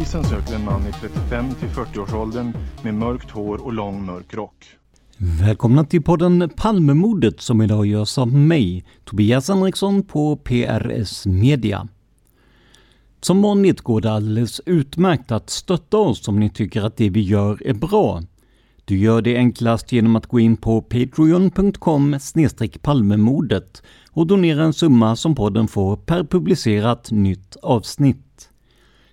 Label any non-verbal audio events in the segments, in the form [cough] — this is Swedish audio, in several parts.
Polisen söker en man i 35 till 40-årsåldern med mörkt hår och lång mörk rock. Välkomna till podden Palmemordet som idag görs av mig, Tobias Henriksson på PRS Media. Som vanligt går det alldeles utmärkt att stötta oss om ni tycker att det vi gör är bra. Du gör det enklast genom att gå in på patreon.com palmemordet och donera en summa som podden får per publicerat nytt avsnitt.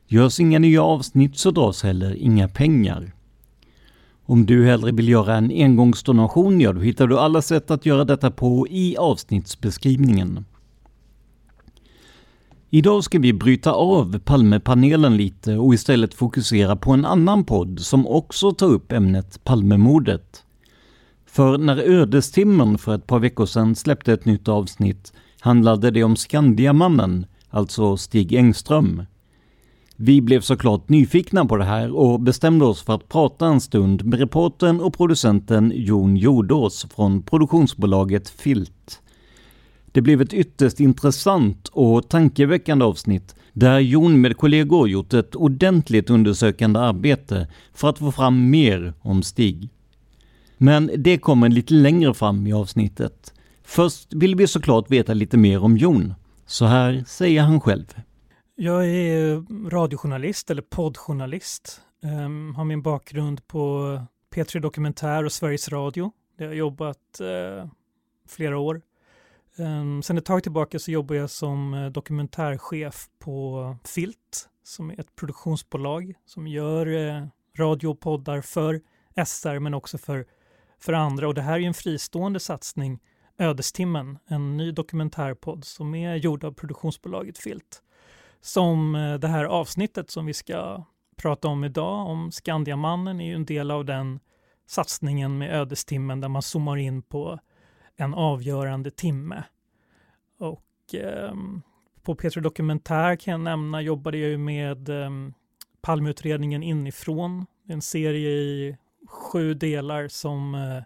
Görs inga nya avsnitt så dras heller inga pengar. Om du hellre vill göra en engångsdonation, ja då hittar du alla sätt att göra detta på i avsnittsbeskrivningen. Idag ska vi bryta av Palmepanelen lite och istället fokusera på en annan podd som också tar upp ämnet Palmemordet. För när Ödestimmen för ett par veckor sedan släppte ett nytt avsnitt handlade det om Skandiamannen, alltså Stig Engström. Vi blev såklart nyfikna på det här och bestämde oss för att prata en stund med reportern och producenten Jon Jordås från produktionsbolaget Filt. Det blev ett ytterst intressant och tankeväckande avsnitt där Jon med kollegor gjort ett ordentligt undersökande arbete för att få fram mer om Stig. Men det kommer lite längre fram i avsnittet. Först vill vi såklart veta lite mer om Jon. Så här säger han själv. Jag är radiojournalist eller poddjournalist. Um, har min bakgrund på P3 Dokumentär och Sveriges Radio. Där jag har jobbat uh, flera år. Um, sen ett tag tillbaka så jobbar jag som uh, dokumentärchef på Filt som är ett produktionsbolag som gör eh, uh, radio och poddar för SR men också för, för andra. Och det här är en fristående satsning, Ödestimmen, en ny dokumentärpodd som är gjord av produktionsbolaget Filt som eh, det här avsnittet som vi ska prata om idag, om Skandiamannen, är ju en del av den satsningen med ödestimmen där man zoomar in på en avgörande timme. Och eh, på P3 Dokumentär kan jag nämna jobbade jag ju med eh, Palmeutredningen inifrån. En serie i sju delar som eh,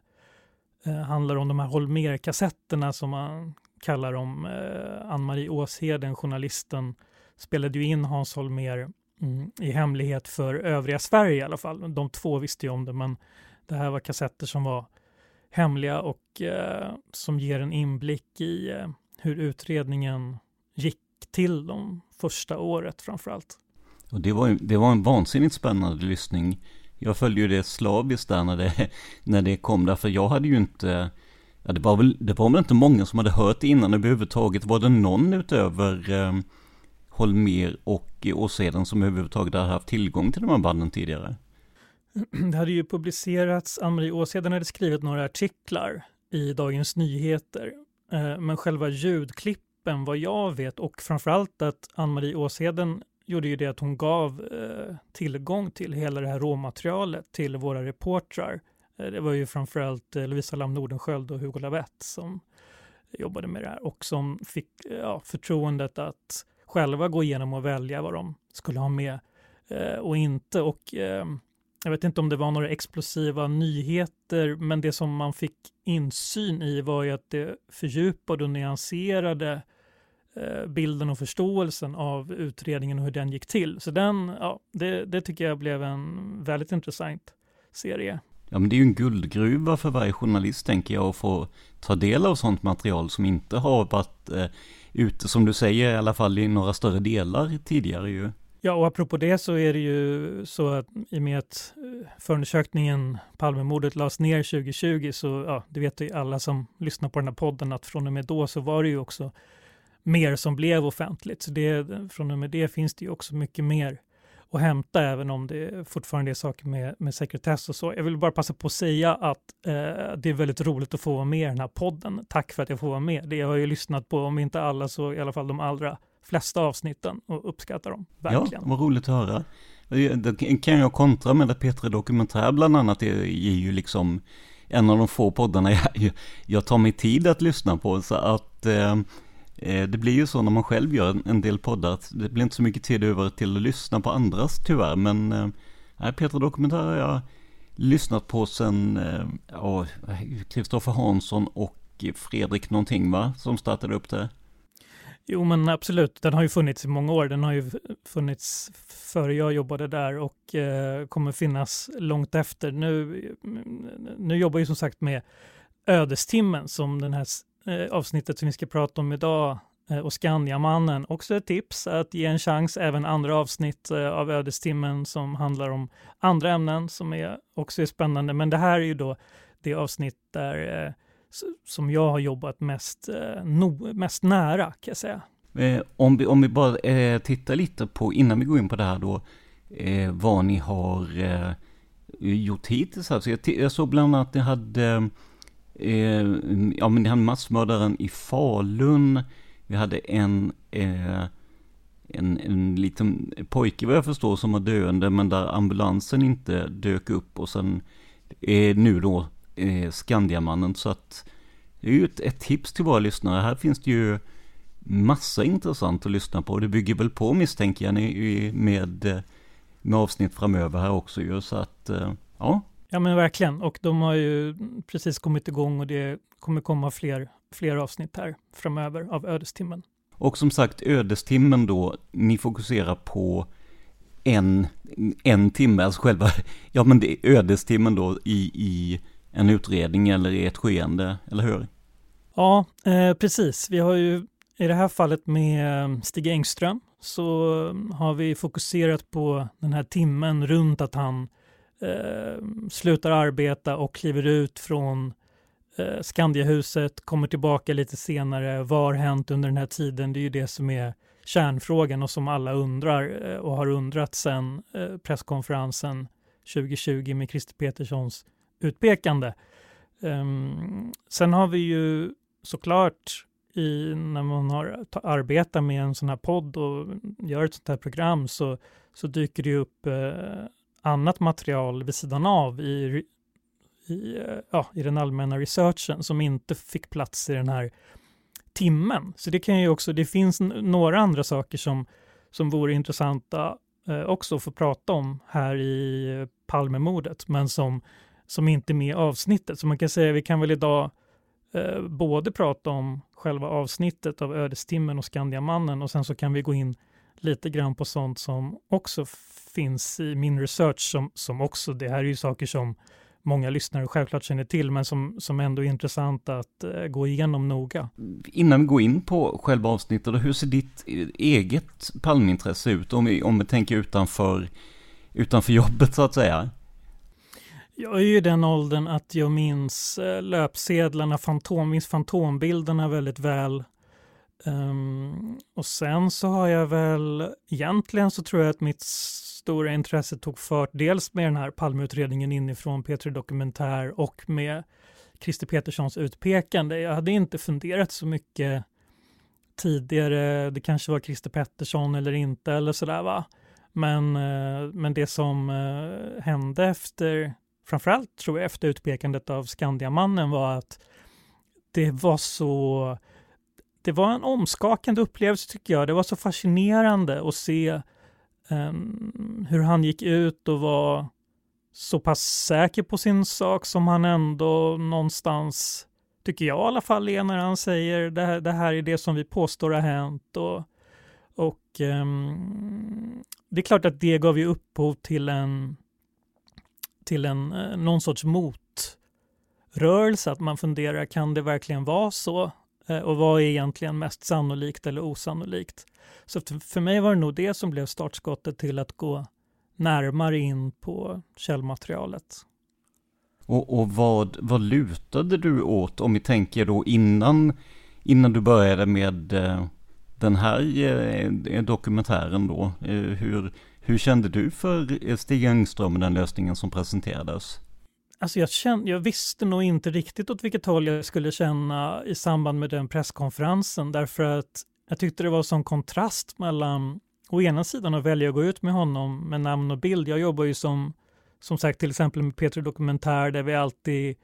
eh handlar om de här Holmer-kassetterna som man kallar dem. Eh, Ann-Marie Åsheden, journalisten, spelade ju in Hans Holmér mm, i hemlighet för övriga Sverige i alla fall. De två visste ju om det, men det här var kassetter som var hemliga och eh, som ger en inblick i eh, hur utredningen gick till de första året framför allt. Och det var, det var en vansinnigt spännande lyssning. Jag följde ju det slaviskt där när det, när det kom, därför jag hade ju inte Ja, det var väl, det var väl inte många som hade hört det innan överhuvudtaget. Var det någon utöver eh, Holmer och Åseden som överhuvudtaget hade haft tillgång till de här banden tidigare? Det hade ju publicerats, Ann-Marie Åseden hade skrivit några artiklar i Dagens Nyheter. Eh, men själva ljudklippen, vad jag vet, och framförallt att Ann-Marie Åsheden gjorde ju det att hon gav eh, tillgång till hela det här råmaterialet till våra reportrar. Eh, det var ju framförallt Lovisa Lam Nordenskjöld och Hugo Lavett som jobbade med det här och som fick ja, förtroendet att själva gå igenom och välja vad de skulle ha med eh, och inte. Och eh, jag vet inte om det var några explosiva nyheter, men det som man fick insyn i var ju att det fördjupade och nyanserade eh, bilden och förståelsen av utredningen och hur den gick till. Så den, ja, det, det tycker jag blev en väldigt intressant serie. Ja, men det är ju en guldgruva för varje journalist, tänker jag, att få ta del av sånt material som inte har varit eh, ute, som du säger, i alla fall i några större delar tidigare ju. Ja, och apropå det så är det ju så att i och med att eh, förundersökningen Palmemordet lades ner 2020 så, ja, det vet ju alla som lyssnar på den här podden att från och med då så var det ju också mer som blev offentligt. Så det, från och med det finns det ju också mycket mer att hämta, även om det fortfarande är saker med, med sekretess och så. Jag vill bara passa på att säga att eh, det är väldigt roligt att få vara med i den här podden. Tack för att jag får vara med. Det jag har ju lyssnat på, om inte alla så i alla fall de allra flesta avsnitten och uppskattar dem. Verkligen. Ja, vad roligt att höra. Då kan jag kontra med att Petra Dokumentär bland annat är, är ju liksom en av de få poddarna [laughs] jag, jag tar mig tid att lyssna på. Så att eh, Eh, det blir ju så när man själv gör en del poddar att det blir inte så mycket tid över till att lyssna på andras tyvärr. Men eh, nej, Petra Dokumentär har jag lyssnat på sen eh, Kristoffer Hansson och Fredrik någonting va, som startade upp det. Jo, men absolut. Den har ju funnits i många år. Den har ju funnits före jag jobbade där och eh, kommer finnas långt efter. Nu, nu jobbar jag som sagt med Ödestimmen som den här eh, avsnittet som vi ska prata om idag eh, och Skandiamannen. Också ett tips att ge en chans även andra avsnitt eh, av Ödestimmen som handlar om andra ämnen som är också är spännande. Men det här är ju då det avsnitt där eh, som jag har jobbat mest, eh, no, mest nära kan jag säga. Eh, om, vi, om vi bara eh, tittar lite på, innan vi går in på det här då, eh, vad ni har eh, gjort hittills. Alltså jag, jag såg bland annat att ni hade, eh, ja men ni hade massmördaren i Falun, vi hade en eh, en, en liten pojke vad jag förstår som var döende men där ambulansen inte dök upp och sen eh, nu då eh, Skandiamannen. Så att det är ju ett, ett, tips till våra lyssnare. Här finns det ju massa intressant att lyssna på. Det bygger väl på misstänker jag med, med avsnitt framöver här också ju. Så att eh, ja. Ja men verkligen. Och de har ju precis kommit igång och det kommer komma fler, fler avsnitt här framöver av Ödestimmen. Och som sagt, Ödestimmen då, ni fokuserar på en, en timme, alltså själva, [laughs] ja men det är ödestimmen då i, i en utredning eller i ett skeende, eller hur? Ja, eh, precis. Vi har ju i det här fallet med eh, Stig Engström så har vi fokuserat på den här timmen runt att han eh, slutar arbeta och kliver ut från eh, Skandiahuset, kommer tillbaka lite senare. Vad har hänt under den här tiden? Det är ju det som är kärnfrågan och som alla undrar eh, och har undrat sedan eh, presskonferensen 2020 med Christer Peterssons utpekande. Ehm, sen har vi ju såklart i, när man har arbetar med en sån här podd och gör ett sånt här program så, så dyker det upp eh, annat material vid sidan av i, i, eh, ja, i den allmänna researchen som inte fick plats i den här timmen. Så det kan ju också, det finns några andra saker som, som vore intressanta eh, också att få prata om här i eh, Palmemordet, men som som inte är med i avsnittet. Så man kan säga, vi kan väl idag eh, både prata om själva avsnittet av Ödestimmen och Skandiamannen och sen så kan vi gå in lite grann på sånt som också finns i min research som, som också, det här är ju saker som många lyssnare självklart känner till, men som, som ändå är intressant att eh, gå igenom noga. Innan vi går in på själva avsnittet, hur ser ditt eget palmintresse ut om vi, om vi tänker utanför, utanför jobbet så att säga? Jag är ju i den åldern att jag minns eh, löpsedlarna, fantom, minns fantombilderna väldigt väl. Um, och sen så har jag väl, egentligen så tror jag att mitt stora intresse tog fart dels med den här Palmeutredningen inifrån P3 Dokumentär och med Christer Peterssons utpekande. Jag hade inte funderat så mycket tidigare, det kanske var Christer Pettersson eller inte eller sådär va. Men, eh, men det som eh, hände efter, framförallt tror jag efter utpekandet av Skandiamannen var att det var så, det var en omskakande upplevelse tycker jag. Det var så fascinerande att se um, hur han gick ut och var så pass säker på sin sak som han ändå någonstans, tycker jag i alla fall, är när han säger det här, det här är det som vi påstår har hänt. Och, och um, det är klart att det gav ju upphov till en, till en eh, någon sorts motrörelse, att man funderar, kan det verkligen vara så? Eh, och vad är egentligen mest sannolikt eller osannolikt? Så för mig var det nog det som blev startskottet till att gå närmare in på källmaterialet. Och, och vad, vad lutade du åt om vi tänker då innan, innan du började med eh, den här eh, dokumentären då? Hur, hur kände du för Stig Engström och den lösningen som presenterades? Alltså jag, kände, jag visste nog inte riktigt åt vilket håll jag skulle känna i samband med den presskonferensen därför att jag tyckte det var sån kontrast mellan å ena sidan att välja att gå ut med honom med namn och bild. Jag jobbar ju som, som sagt till exempel med Petri Dokumentär där vi alltid,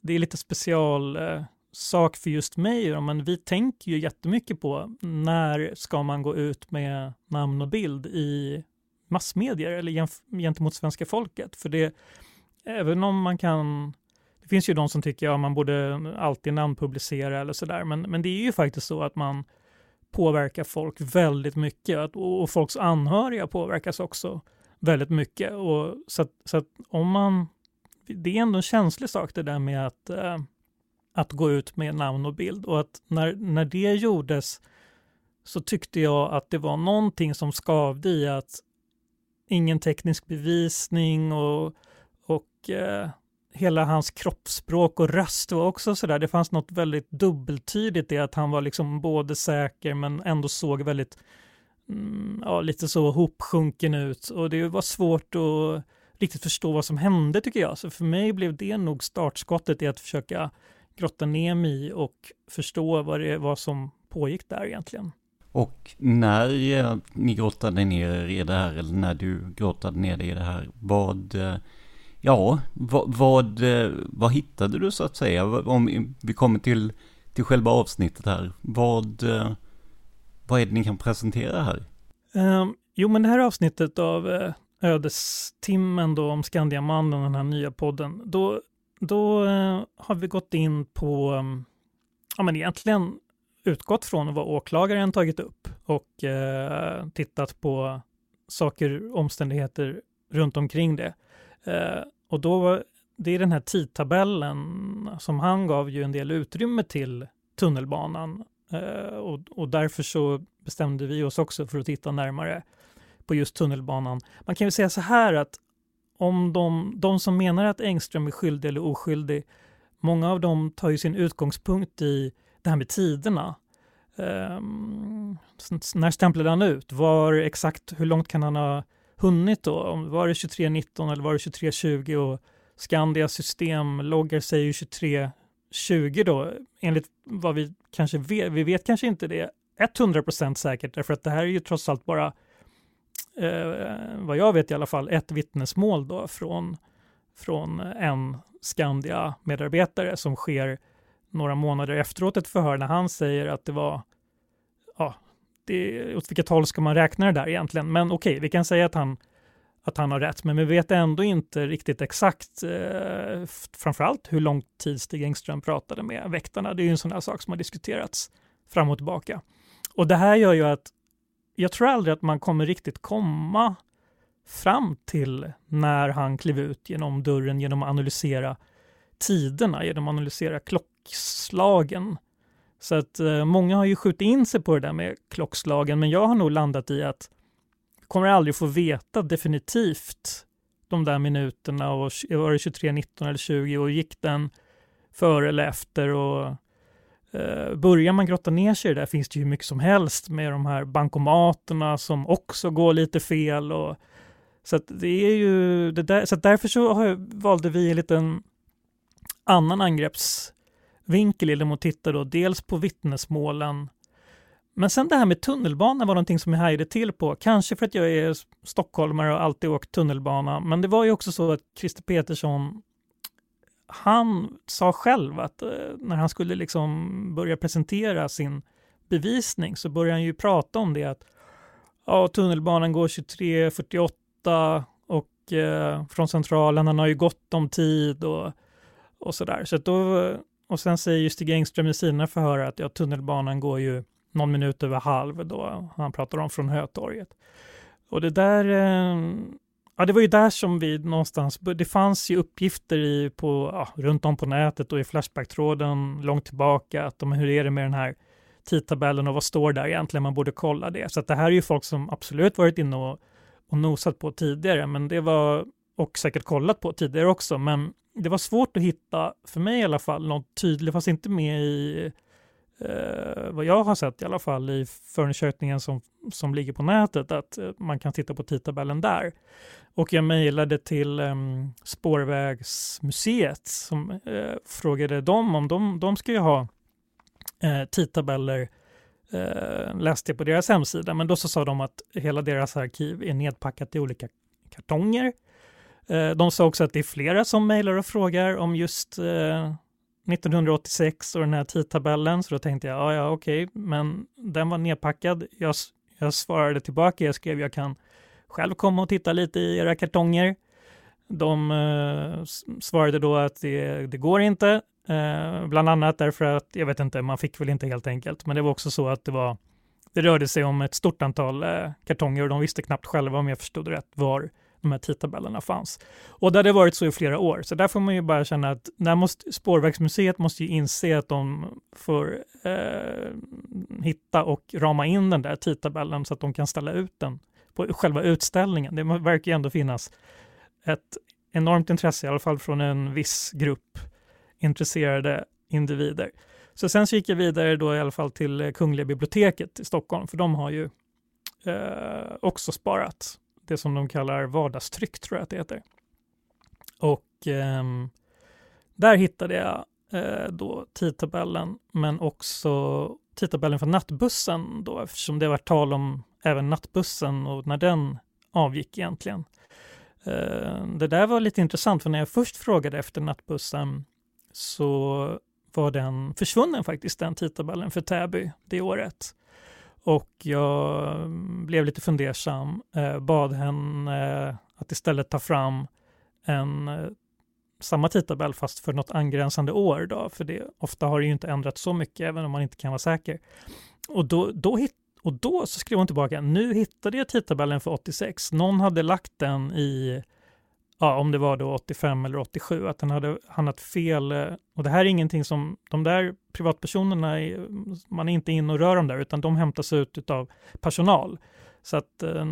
det är lite special eh, sak för just mig, men vi tänker ju jättemycket på när ska man gå ut med namn och bild i massmedier eller gentemot svenska folket. För det, även om man kan det finns ju de som tycker att ja, man borde alltid namnpublicera eller sådär, men, men det är ju faktiskt så att man påverkar folk väldigt mycket och, folks anhöriga påverkas också väldigt mycket. Och så att, så att om man, det är ändå en känslig sak det där med att, äh, att gå ut med namn och bild och att när, när det gjordes så tyckte jag att det var någonting som skavde i att ingen teknisk bevisning och eh, hela hans kroppsspråk och röst var också sådär, det fanns något väldigt dubbeltydigt i att han var liksom både säker men ändå såg väldigt, mm, ja lite så hopsjunken ut och det var svårt att riktigt förstå vad som hände tycker jag. Så för mig blev det nog startskottet i att försöka grotta ner mig i och förstå vad det var som pågick där egentligen. Och när eh, ni grottade ner er i det här, eller när du grottade ner dig i det här, vad eh, Ja, vad, vad, vad, hittade du så att säga? Om vi kommer till, till själva avsnittet här. Vad, eh, vad är det ni kan presentera här? Um, jo, men det här avsnittet av uh, Ödestimmen då om Skandiamannen, den här nya podden, då, då uh, har vi gått in på, um, ja men egentligen utgått från vad åklagaren tagit upp och uh, tittat på saker, omständigheter runt omkring det. Uh, och då, det är den här tidtabellen som han gav ju en del utrymme till tunnelbanan. Eh, och, och därför så bestämde vi oss också för att titta närmare på just tunnelbanan. Man kan ju säga så här att om de, de som menar att Engström är skyldig eller oskyldig, många av dem tar ju sin utgångspunkt i det här med tiderna. Eh, när stämplade han ut? Var exakt, hur långt kan han ha hunnit då. Var det 23.19 eller var det 23.20 och Skandias systemloggar säger 23.20 då. Enligt vad vi kanske vet, vi vet kanske inte det 100% säkert därför att det här är ju trots allt bara eh, vad jag vet i alla fall ett vittnesmål då från, från en Skandia-medarbetare som sker några månader efteråt ett förhör när han säger att det var det, åt vilket håll ska man räkna det där egentligen? Men okej, okay, vi kan säga att han, att han har rätt, men vi vet ändå inte riktigt exakt, eh, framförallt hur lång tid Stig Engström pratade med väktarna. Det är ju en sån här sak som har diskuterats fram och tillbaka. Och det här gör ju att jag tror aldrig att man kommer riktigt komma fram till när han klev ut genom dörren genom att analysera tiderna, genom att analysera klockslagen så att eh, många har ju skjutit in sig på det där med klockslagen, men jag har nog landat i att vi kommer aldrig få veta definitivt de där minuterna och var det 23, 19 eller 20 och gick den före eller efter och eh, börjar man grotta ner sig i det där finns det ju mycket som helst med de här bankomaterna som också går lite fel och så att det är ju det där, så därför så har, valde vi en liten annan vinkel genom att titta då dels på vittnesmålen men sen det här med tunnelbana var någonting som jag hajade till på. Kanske för att jag är stockholmare och alltid åkt tunnelbana. Men det var ju också så att Christer Petersson han sa själv att eh, när han skulle liksom börja presentera sin bevisning så började han ju prata om det att ja, tunnelbanan går 23.48 och eh, från centralen, han har ju gott om tid och, och sådär. Så då, och sen säger ju Stig Engström i sina förhör att ja, tunnelbanan går ju någon minut över halv då han pratar om från Hötorget. Och det där, eh, ja det var ju där som vi någonstans, det fanns ju uppgifter i på, ja, runt om på nätet och i Flashback-tråden långt tillbaka, att de, hur är det med den här tidtabellen och vad står där egentligen, man borde kolla det. Så att det här är ju folk som absolut varit inne och, och nosat på tidigare, men det var, och säkert kollat på tidigare också, men det var svårt att hitta, för mig i alla fall, något tydligt, fast inte med i eh, vad jag har sett i alla fall i förundersökningen som, som ligger på nätet, att eh, man kan titta på tidtabellen där. Och jag mejlade till eh, Spårvägsmuseet som eh, frågade dem om de, de ska ju ha eh, tidtabeller eh, läste jag på deras hemsida, men då så sa de att hela deras arkiv är nedpackat i olika kartonger. Eh, de sa också att det är flera som mejlar och frågar om just eh, 1986 och den här tidtabellen, så då tänkte jag, ja, ja, okej, okay. men den var nedpackad. Jag, jag svarade tillbaka, jag skrev, jag kan själv komma och titta lite i era kartonger. De eh, svarade då att det, det går inte, eh, bland annat därför att, jag vet inte, man fick väl inte helt enkelt, men det var också så att det var, det rörde sig om ett stort antal eh, kartonger och de visste knappt själva, om jag förstod rätt, var de här tidtabellerna fanns. Och det hade varit så i flera år, så där får man ju bara känna att när måste, Spårvägsmuseet måste ju inse att de får eh, hitta och rama in den där tidtabellen så att de kan ställa ut den på själva utställningen. Det verkar ju ändå finnas ett enormt intresse, i alla fall från en viss grupp intresserade individer. Så sen så gick jag vidare då i alla fall till Kungliga biblioteket i Stockholm, för de har ju eh, också sparat det som de kallar vardagstryck, tror jag att det heter. Och eh, där hittade jag eh, då tidtabellen, men också tidtabellen för nattbussen då, eftersom det var tal om även nattbussen och när den avgick egentligen. Eh, det där var lite intressant, för när jag först frågade efter nattbussen så var den försvunnen faktiskt, den tidtabellen för Täby det året. Och jag mm, blev lite fundersam, eh, bad henne eh, att istället ta fram en eh, samma tidtabell fast för något angränsande år då, för det, ofta har det ju inte ändrats så mycket även om man inte kan vara säker. Och då, då, hit, och då så skrev hon tillbaka, nu hittade jag tidtabellen för 86, någon hade lagt den i ja, om det var då 85 eller 87, att han hade hamnat fel. Eh, och det här är ingenting som, de där privatpersonerna, är, man är inte in och rör dem där, utan de hämtas ut av personal. Så att eh,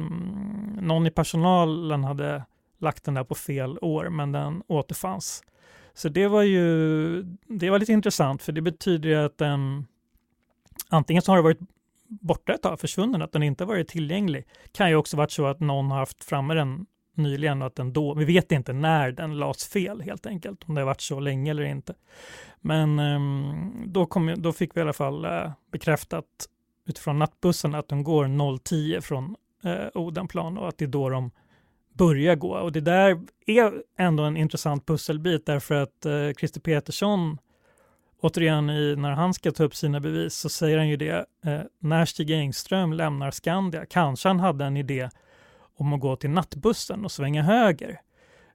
någon i personalen hade lagt den där på fel år, men den återfanns. Så det var ju, det var lite intressant, för det betyder ju att den antingen så har det varit borta ett tag, försvunnen, att den inte varit tillgänglig. Kan ju också varit så att någon har haft framme den nyligen att den då, vi vet inte när den lades fel helt enkelt, om det har varit så länge eller inte. Men ehm, då, kom, då fick vi i alla fall eh, bekräftat utifrån nattbussen att de går 010 från eh, Odenplan och att det är då de börjar gå. Och det där är ändå en intressant pusselbit därför att uh, Christer Petersson återigen i, när han ska ta upp sina bevis så säger han ju det, eh, när Stig Engström lämnar Skandia, kanske han hade en idé om att gå till nattbussen och svänga höger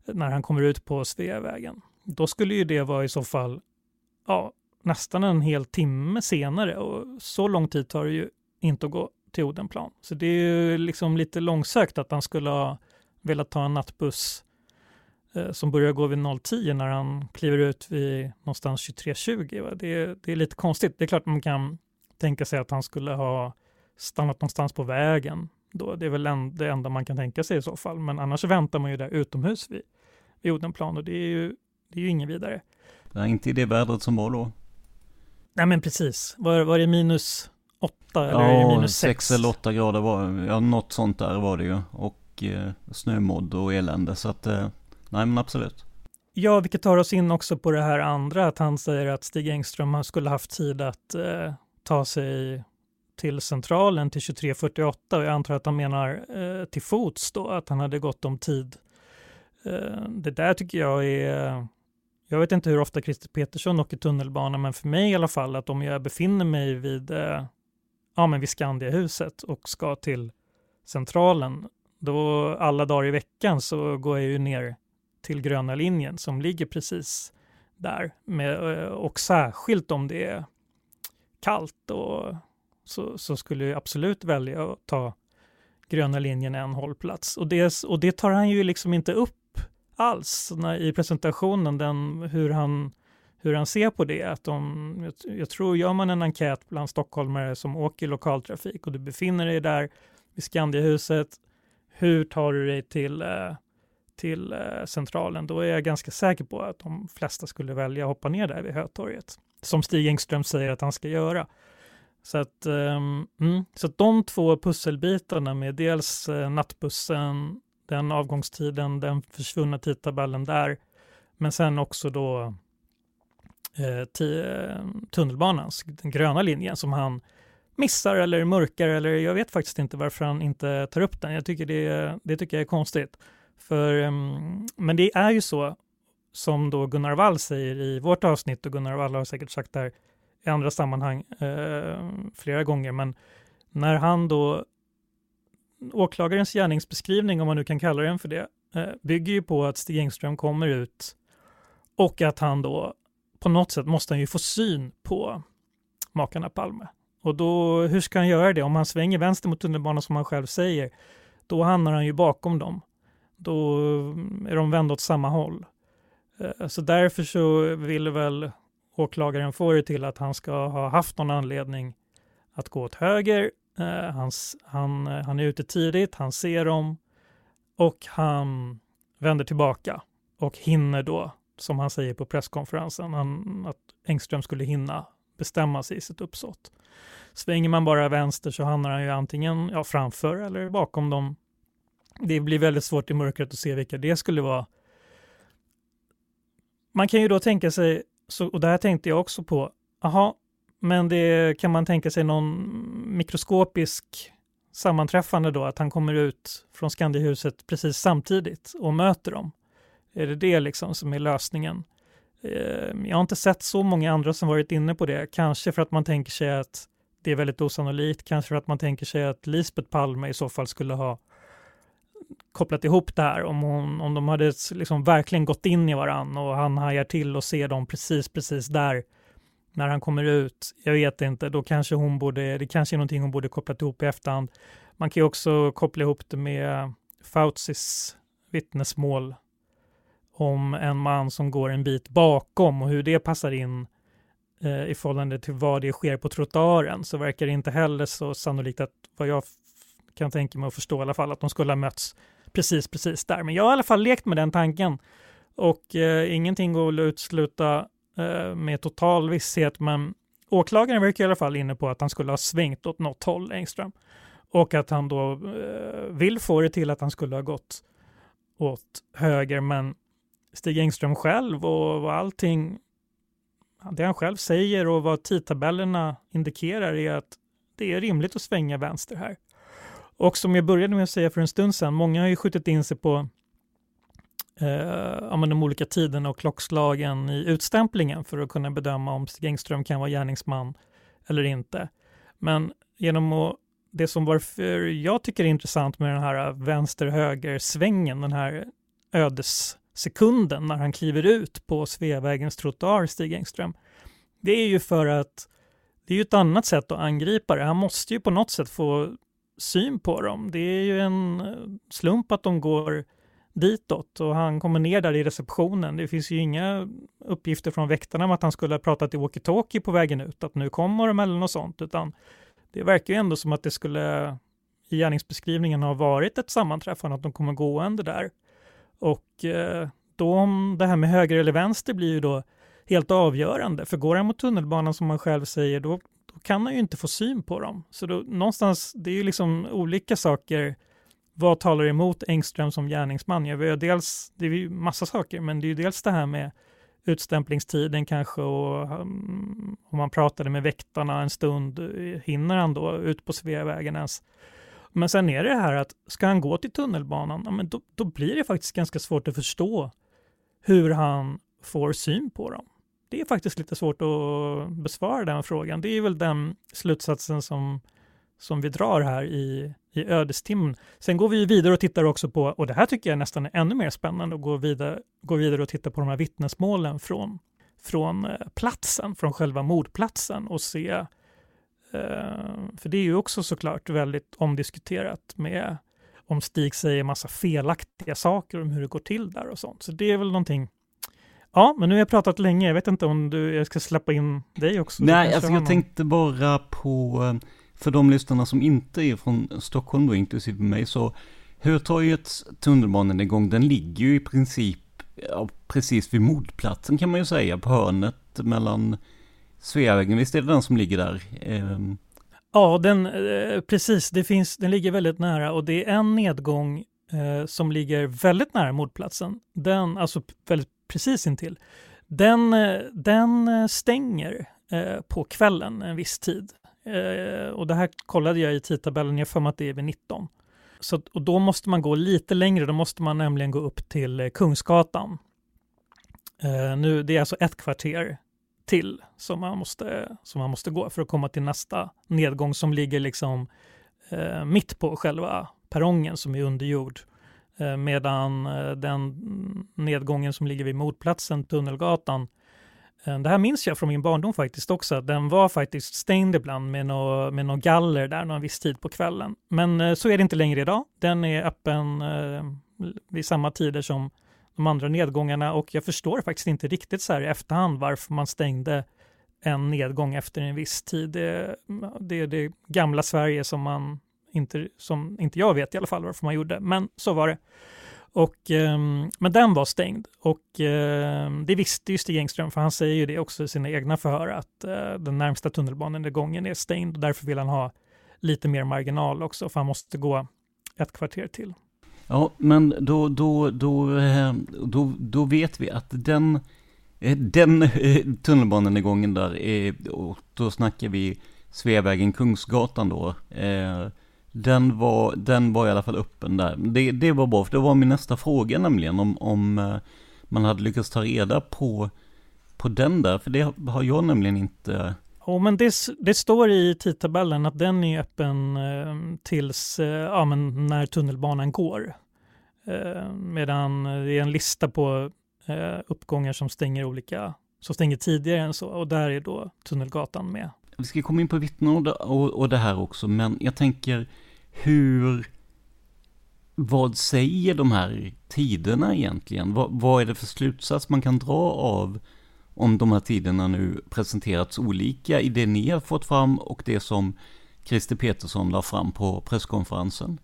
när han kommer ut på Sveavägen. Då skulle ju det vara i så fall ja, nästan en hel timme senare och så lång tid tar det ju inte att gå till Odenplan. Så det är ju liksom lite långsökt att han skulle ha velat ta en nattbuss eh, som börjar gå vid 010 när han kliver ut vid någonstans 23.20. Det, det är lite konstigt. Det är klart man kan tänka sig att han skulle ha stannat någonstans på vägen då. Det är väl en, det enda man kan tänka sig i så fall. Men annars väntar man ju där utomhus vid, vid Odenplan och det är ju, det är ju inget vidare. Det är inte i det vädret som var då. Nej men precis. Var, var det minus åtta eller ja, minus sex? sex eller åtta grader var ja något sånt där var det ju. Och eh, snömodd och elände. Så att, eh, nej men absolut. Ja, vilket tar oss in också på det här andra, att han säger att Stig Engström skulle haft tid att eh, ta sig till centralen till 23.48 och jag antar att han menar eh, till fots då, att han hade gått om tid. Eh, det där tycker jag är, jag vet inte hur ofta Christer Petersson åker tunnelbana, men för mig i alla fall att om jag befinner mig vid, eh, ja, men vid Skandiahuset och ska till centralen, då alla dagar i veckan så går jag ju ner till gröna linjen som ligger precis där. Med, eh, och särskilt om det är kallt och så, så skulle jag absolut välja att ta gröna linjen en hållplats. Och det, och det tar han ju liksom inte upp alls när, i presentationen, den, hur, han, hur han ser på det. Att de, jag, jag tror, gör man en enkät bland stockholmare som åker lokaltrafik och du befinner dig där vid Skandiahuset, hur tar du dig till eh, till eh, centralen, då är jag ganska säker på att de flesta skulle välja att hoppa ner där vid Hötorget, som Stig Engström säger att han ska göra. Så att, um, mm, så att de två pusselbitarna med dels uh, nattbussen, den avgångstiden, den försvunna tidtabellen där, men sen också då uh, tunnelbanans, den gröna linjen som han missar eller mörkar eller jag vet faktiskt inte varför han inte tar upp den. Jag tycker det, det tycker jag är konstigt. För, um, men det är ju så som då Gunnar Wall säger i vårt avsnitt och Gunnar Wall har säkert sagt det här i andra sammanhang eh, flera gånger, men när han då åklagarens gärningsbeskrivning, om man nu kan kalla den för det, eh, bygger ju på att Stig Engström kommer ut och att han då på något sätt måste han ju få syn på makarna Palme. Och då, hur ska han göra det? Om han svänger vänster mot tunnelbanan som han själv säger, då hamnar han ju bakom dem. Då mm, är de vända åt samma håll. Eh, så därför så vill väl åklagaren får det till att han ska ha haft någon anledning att gå åt höger. Eh, han, han, han är ute tidigt, han ser dem och han vänder tillbaka och hinner då, som han säger på presskonferensen, han, att Engström skulle hinna bestämma sig i sitt uppsåt. Svänger man bara vänster så hamnar han ju antingen ja, framför eller bakom dem. Det blir väldigt svårt i mörkret att se vilka det skulle vara. Man kan ju då tänka sig så, och det här tänkte jag också på, aha, men det kan man tänka sig någon mikroskopisk sammanträffande då, att han kommer ut från Skandihuset precis samtidigt och möter dem. Är det det liksom som är lösningen? Ehm, jag har inte sett så många andra som varit inne på det, kanske för att man tänker sig att det är väldigt osannolikt, kanske för att man tänker sig att Lisbeth Palme i så fall skulle ha kopplat ihop det här, om, hon, om de hade liksom verkligen gått in i varann och han hajar till och ser dem precis, precis där när han kommer ut. Jag vet inte, då kanske hon borde, det kanske är någonting hon borde kopplat ihop i efterhand. Man kan ju också koppla ihop det med Fautsis vittnesmål om en man som går en bit bakom och hur det passar in eh, i förhållande till vad det sker på trottoaren så verkar det inte heller så sannolikt att vad jag kan tänka mig att förstå i alla fall att de skulle ha mötts precis, precis där. Men jag har i alla fall lekt med den tanken och eh, ingenting går att utsluta eh, med total visshet, men åklagaren verkar i alla fall inne på att han skulle ha svängt åt något håll, Engström. Och att han då eh, vill få det till att han skulle ha gått åt höger, men Stig Engström själv och och allting, det han själv säger och vad tidtabellerna indikerar är att det är rimligt att svänga vänster här. Och som jag började med att säga för en stund sedan, många har ju skjutit in sig på eh, de olika tiderna och klockslagen i utstämplingen för att kunna bedöma om Stig Engström kan vara gärningsman eller inte. Men genom att det som varför jag tycker är intressant med den här vänster-höger-svängen, den här ödessekunden när han kliver ut på Sveavägens trottoar, Stig Engström, det är ju för att det är ju ett annat sätt att angripa det. Han måste ju på något sätt få syn på dem. Det är ju en eh, slump att de går ditåt och han kommer ner där i receptionen. Det finns ju inga uppgifter från väktarna om att han skulle ha pratat i walkie-talkie på vägen ut, att nu kommer de eller något sånt, utan det verkar ju ändå som att det skulle i gärningsbeskrivningen ha varit ett sammanträffande, att de kommer gående där. Och eh, då om det här med höger eller vänster blir ju då helt avgörande. För går han mot tunnelbanan som man själv säger, då, då kan han ju inte få syn på dem. Så då, någonstans, det är ju liksom olika saker. Vad talar emot Engström som gärningsman? Ja, vi dels, det är ju massa saker, men det är ju dels det här med utstämplingstiden kanske och um, om man pratade med väktarna en stund, hinner han då ut på Sveavägen ens? Men sen är det här att ska han gå till tunnelbanan, ja, men då, då blir det faktiskt ganska svårt att förstå hur han får syn på dem. Det är faktiskt lite svårt att besvara den frågan. Det är väl den slutsatsen som, som vi drar här i, i ödestimmen. Sen går vi vidare och tittar också på, och det här tycker jag nästan är ännu mer spännande, att gå vidare, gå vidare och titta på de här vittnesmålen från, från eh, platsen, från själva mordplatsen och se, eh, för det är ju också såklart väldigt omdiskuterat med om Stig säger massa felaktiga saker om hur det går till där och sånt. Så det är väl någonting Ja, men nu har jag pratat länge. Jag vet inte om du, jag ska släppa in dig också. Nej, alltså jag tänkte bara på, eh, för de lyssnarna som inte är från Stockholm då, inklusive mig, så Hötorgets tunnelbanenedgång, den ligger ju i princip ja, precis vid mordplatsen kan man ju säga, på hörnet mellan Sveavägen, visst är det den som ligger där? Um... Ja, den, eh, precis, det finns, den ligger väldigt nära och det är en nedgång eh, som ligger väldigt nära mordplatsen. Den, alltså väldigt precis intill. Den, eh, den eh, stänger eh, på kvällen en viss tid. Eh, och det här kollade jag i tidtabellen, jag för mig att det är vid 19. Så, och då måste man gå lite längre, då måste man nämligen gå upp till Kungsgatan. nu, det är alltså ett kvarter till som man måste, som man måste gå för att komma till nästa nedgång som ligger liksom eh, mitt på själva perrongen som är under jord. Eh, Eh, medan eh, den nedgången som ligger vid mordplatsen, Tunnelgatan, eh, det här minns jag från min barndom faktiskt också. Den var faktiskt stängd ibland med något med nå galler där någon viss tid på kvällen. Men så är det inte längre idag. Den är öppen vid samma tider som de andra nedgångarna och jag förstår faktiskt inte riktigt så här i efterhand varför man stängde en nedgång efter en viss tid. Det, det är det gamla Sverige som man inte, som inte jag vet i alla fall varför man gjorde, men så var det. Och, eh, men den var stängd och eh, det visste ju Stig Engström för han säger ju det också i sina egna förhör att eh, den närmsta tunnelbanenedgången är stängd och därför vill han ha lite mer marginal också för han måste gå ett kvarter till. Ja, men då, då, då, eh, då, då vet vi att den, eh, den eh, tunnelbanenedgången där, är, och då snackar vi Sveavägen Kungsgatan då, den var, den var i alla fall öppen där. Det, det var bra, för det var min nästa fråga nämligen om, om eh, man hade lyckats ta reda på, på den där, för det har jag nämligen inte Oh, men det, det, står i tidtabellen att den är öppen eh, tills eh, ja, men när tunnelbanan går. Eh, medan det är en lista på uppgångar som stänger olika, som stänger tidigare än så och där är då Tunnelgatan med. Vi ska komma in på vittnen och, och, och det här också, men jag tänker hur, vad säger de här tiderna egentligen? Vad, vad är det för slutsats man kan dra av om de här tiderna nu presenterats olika i det ni har fått fram och det som Christer Petersson la fram på presskonferensen?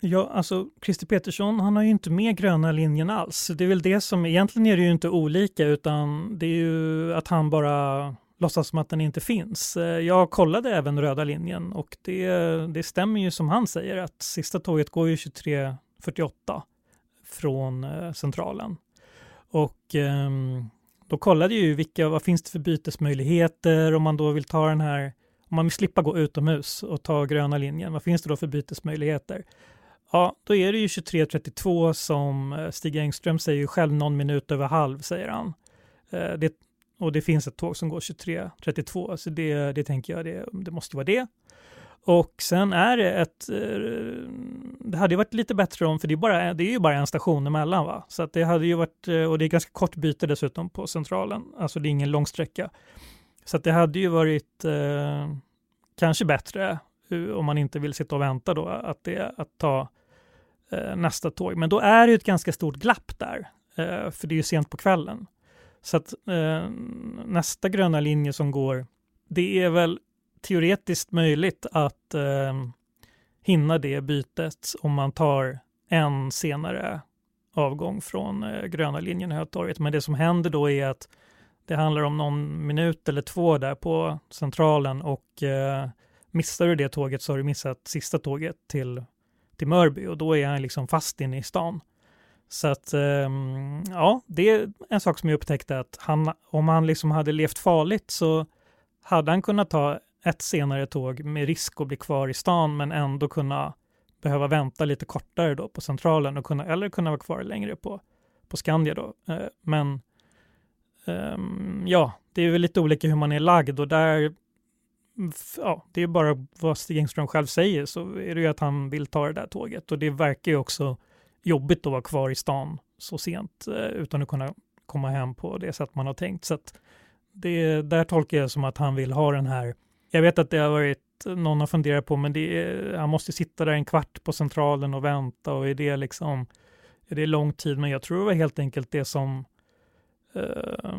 Ja, alltså Christer Petersson, han har ju inte med gröna linjen alls. Det är väl det som, egentligen är det ju inte olika utan det är ju att han bara låtsas som att den inte finns. Eh, jag kollade även röda linjen och det, det stämmer ju som han säger att sista tåget går ju 23.48 från eh, centralen. Och eh, då kollade jag ju vilka, vad finns det för bytesmöjligheter om man då vill ta den här, om man vill slippa gå utomhus och ta gröna linjen, vad finns det då för bytesmöjligheter? Ja, då är det ju 23.32 som eh, Stig Engström säger själv någon minut över halv, säger han. Det och det finns ett tåg som går 23.32, så det, det tänker jag, det, det måste vara det. Och sen är det ett, eh, det hade ju varit lite bättre om, för det är, bara, det är ju bara en station emellan va, så att det hade ju varit, eh, och det är ganska kort byte dessutom på centralen, alltså det är ingen lång sträcka. Så att det hade ju varit eh, kanske bättre eh, om man inte vill sitta och vänta då, att, det, att ta eh, nästa tåg. Men då är det ju ett ganska stort glapp där, eh, för det är ju sent på kvällen. Så att eh, nästa gröna linje som går, det är väl teoretiskt möjligt att eh, hinna det bytet om man tar en senare avgång från eh, gröna linjen Hötorget. Men det som händer då är att det handlar om någon minut eller två där på centralen och eh, missar du det tåget så har du missat sista tåget till, till Mörby och då är han liksom fast inne i stan. Så att ehm, ja, det är en sak som jag upptäckte att han, om han liksom hade levt farligt så hade han kunnat ta ett senare tåg med risk att bli kvar i stan men ändå kunna behöva vänta lite kortare då på centralen och kunna, eller kunna vara kvar längre på, på Skandia då. Eh, men um, ja, det är väl lite olika hur man är lagd och där ja, det är bara vad Stig Engström själv säger så är det ju att han vill ta det där tåget och det verkar ju också jobbigt att vara kvar i stan så sent eh, utan att kunna komma hem på det sätt man har tänkt. Så att det där tolkar jag som att han vill ha den här. Jag vet att det har varit någon har funderat på, men det är, han måste sitta där en kvart på centralen och vänta och är det liksom är det lång tid? Men jag tror det var helt enkelt det som eh,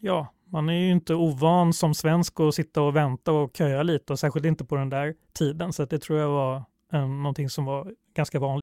ja, man är ju inte ovan som svensk att sitta och vänta och köa lite och särskilt inte på den där tiden. Så det tror jag var eh, någonting som var ganska vanligt.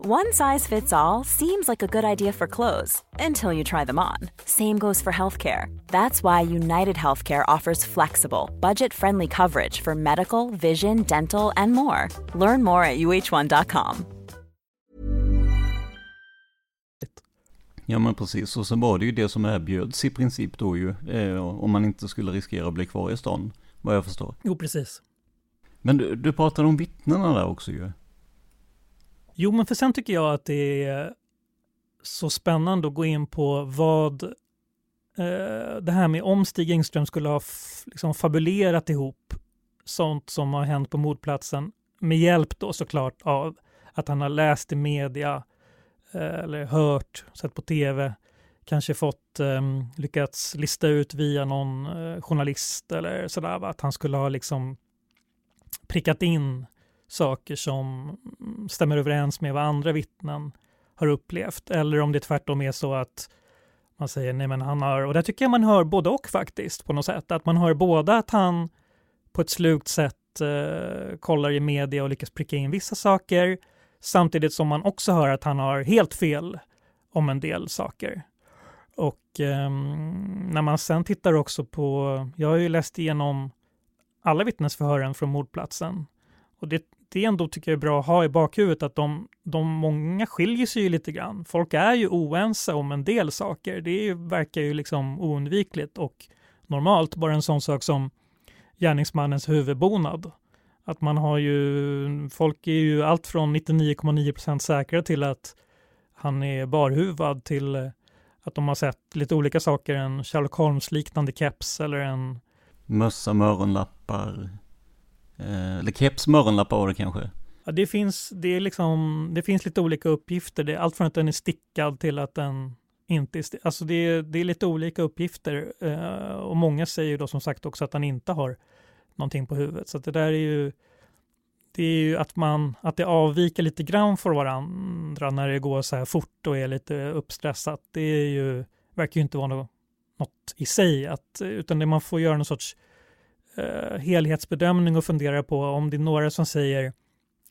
One size fits all seems like a good idea for clothes until you try them on. Same goes for healthcare. That's why United Healthcare offers flexible, budget friendly coverage for medical, vision, dental, and more. Learn more at uh1.com. Ja men precis, och så var det ju det som erbjöds i princip då ju, eh, om man inte skulle riskera att bli kvar i stan, vad jag förstår. Jo, precis. Men du, du pratade om vittnena där också ju. Jo, men för sen tycker jag att det är så spännande att gå in på vad eh, det här med om Stig Engström skulle ha liksom fabulerat ihop sånt som har hänt på mordplatsen med hjälp då såklart av att han har läst i media eh, eller hört, sett på tv, kanske fått eh, lyckats lista ut via någon eh, journalist eller sådär, att han skulle ha liksom prickat in saker som stämmer överens med vad andra vittnen har upplevt. Eller om det tvärtom är så att man säger nej men han har, och där tycker jag man hör både och faktiskt på något sätt. Att man hör både att han på ett slugt sätt eh, kollar i media och lyckas pricka in vissa saker samtidigt som man också hör att han har helt fel om en del saker. Och eh, när man sen tittar också på, jag har ju läst igenom alla vittnesförhören från mordplatsen och det det ändå tycker jag är bra att ha i bakhuvudet att de, de många skiljer sig ju lite grann. Folk är ju oense om en del saker. Det ju, verkar ju liksom oundvikligt och normalt. Bara en sån sak som gärningsmannens huvudbonad. Att man har ju, folk är ju allt från 99,9% säkra till att han är barhuvad till eh, att de har sett lite olika saker, en Sherlock Holmes-liknande keps eller en mössa med öronlappar. Eh, eller keps morgonlappar var det kanske? Ja, det finns, det, är liksom, det finns lite olika uppgifter. Det är allt från att den är stickad till att den inte är stickad. Alltså det är, det är lite olika uppgifter. Eh, och många säger då som sagt också att han inte har någonting på huvudet. Så det där är ju det är ju att, man, att det avviker lite grann för varandra när det går så här fort och är lite uppstressat. Det är ju, verkar ju inte vara något, något i sig, att, utan det man får göra någon sorts eh, helhetsbedömning och fundera på om det är några som säger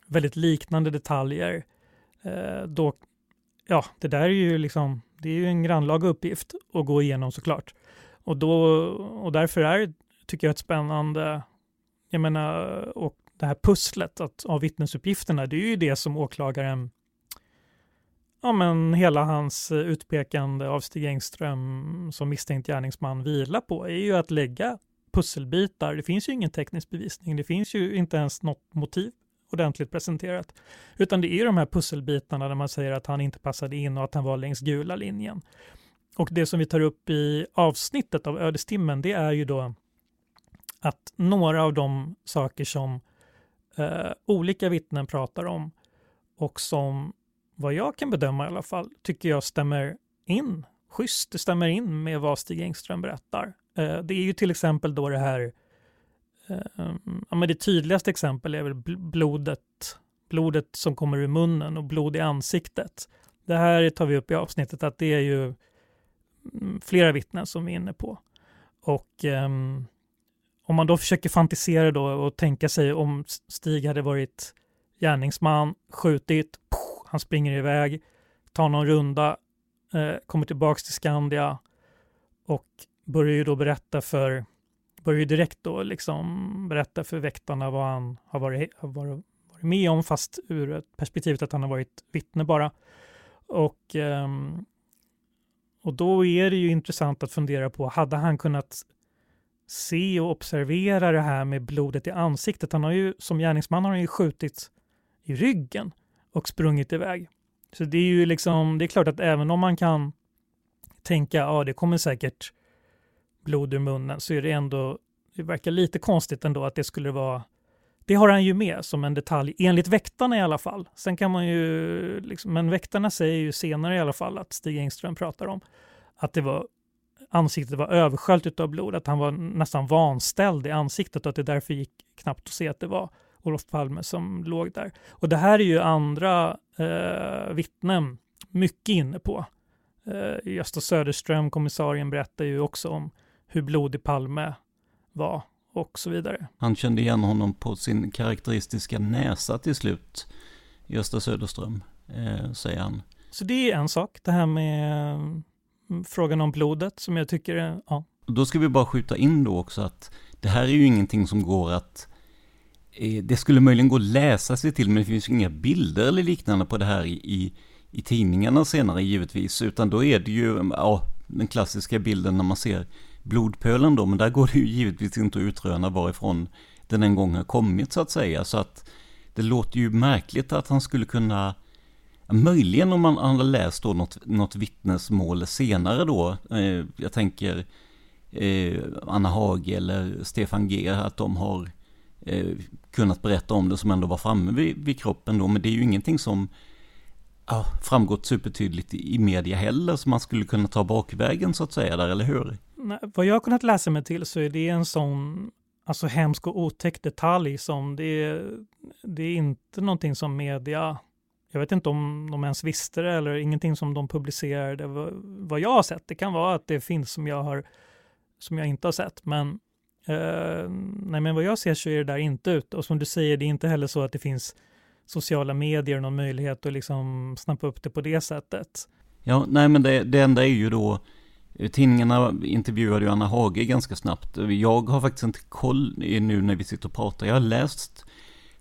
väldigt liknande detaljer. Eh, då, ja, det där är ju liksom, det är ju en grannlaga uppgift att gå igenom såklart. Och, då, och därför är tycker jag, ett spännande jag menar, och det här pusslet att, av vittnesuppgifterna, det är ju det som åklagaren ja, men hela hans utpekande av Stig Engström som misstänkt gärningsman vilar på är ju att lägga pusselbitar. Det finns ju ingen teknisk bevisning. Det finns ju inte ens något motiv ordentligt presenterat. Utan det är de här pusselbitarna där man säger att han inte passade in och att han var längs gula linjen. Och det som vi tar upp i avsnittet av Ödestimmen, det är ju då att några av de saker som eh, olika vittnen pratar om och som vad jag kan bedöma i alla fall tycker jag stämmer in schysst. Det stämmer in med vad Stig Engström berättar. Eh, det är ju till exempel då det här eh, ja, men det tydligaste exemplet är väl blodet, blodet som kommer ur munnen och blod i ansiktet. Det här tar vi upp i avsnittet att det är ju mm, flera vittnen som vi är inne på. Och um, om man då försöker fantisera då och tänka sig om Stig hade varit gärningsman, skjutit, pof, han springer iväg, tar någon runda, eh, kommer tillbaks till Skandia och börjar ju då berätta för, börjar ju direkt då liksom berätta för väktarna vad han har varit, har varit, varit med om, fast ur ett perspektivet att han har varit vittne bara. Och, ehm, och då är det ju intressant att fundera på, hade han kunnat se och observera det här med blodet i ansiktet. Han har ju som gärningsman har han ju skjutit i ryggen och sprungit iväg. Så det är ju liksom, det är klart att även om man kan tänka, ja det kommer säkert blod ur munnen, så är det ändå, det verkar lite konstigt ändå att det skulle vara det har han ju med som en detalj, enligt väktarna i alla fall. Sen kan man ju, liksom, men väktarna säger ju senare i alla fall att Stig Engström pratar om att det var ansiktet var översköljt av blod, att han var nästan vanställd i ansiktet och att det därför gick knappt att se att det var Olof Palme som låg där. Och det här är ju andra eh, vittnen mycket inne på. Eh, Gösta Söderström, kommissarien, berättar ju också om hur blodig Palme var och så vidare. Han kände igen honom på sin karaktäristiska näsa till slut, Gösta Söderström, eh, säger han. Så det är en sak, det här med frågan om blodet som jag tycker är, ja. Då ska vi bara skjuta in då också att det här är ju ingenting som går att eh, det skulle möjligen gå att läsa sig till, men det finns inga bilder eller liknande på det här i, i tidningarna senare givetvis, utan då är det ju ja, den klassiska bilden när man ser blodpölen då, men där går det ju givetvis inte att utröna varifrån den en gång har kommit så att säga, så att det låter ju märkligt att han skulle kunna Möjligen om man har läst då något, något vittnesmål senare då. Eh, jag tänker eh, Anna Hage eller Stefan G. Att de har eh, kunnat berätta om det som ändå var framme vid, vid kroppen då. Men det är ju ingenting som framgått supertydligt i, i media heller. Så man skulle kunna ta bakvägen så att säga där, eller hur? Vad jag har kunnat läsa mig till så är det en sån alltså hemsk och otäck detalj som det, det är inte någonting som media jag vet inte om de ens visste det eller ingenting som de publicerade vad jag har sett. Det kan vara att det finns som jag, har, som jag inte har sett. Men, eh, nej, men vad jag ser så är det där inte ute. Och som du säger, det är inte heller så att det finns sociala medier och någon möjlighet att liksom snappa upp det på det sättet. Ja, nej men det, det enda är ju då Tidningarna intervjuade ju Anna Hage ganska snabbt. Jag har faktiskt inte koll nu när vi sitter och pratar. Jag har läst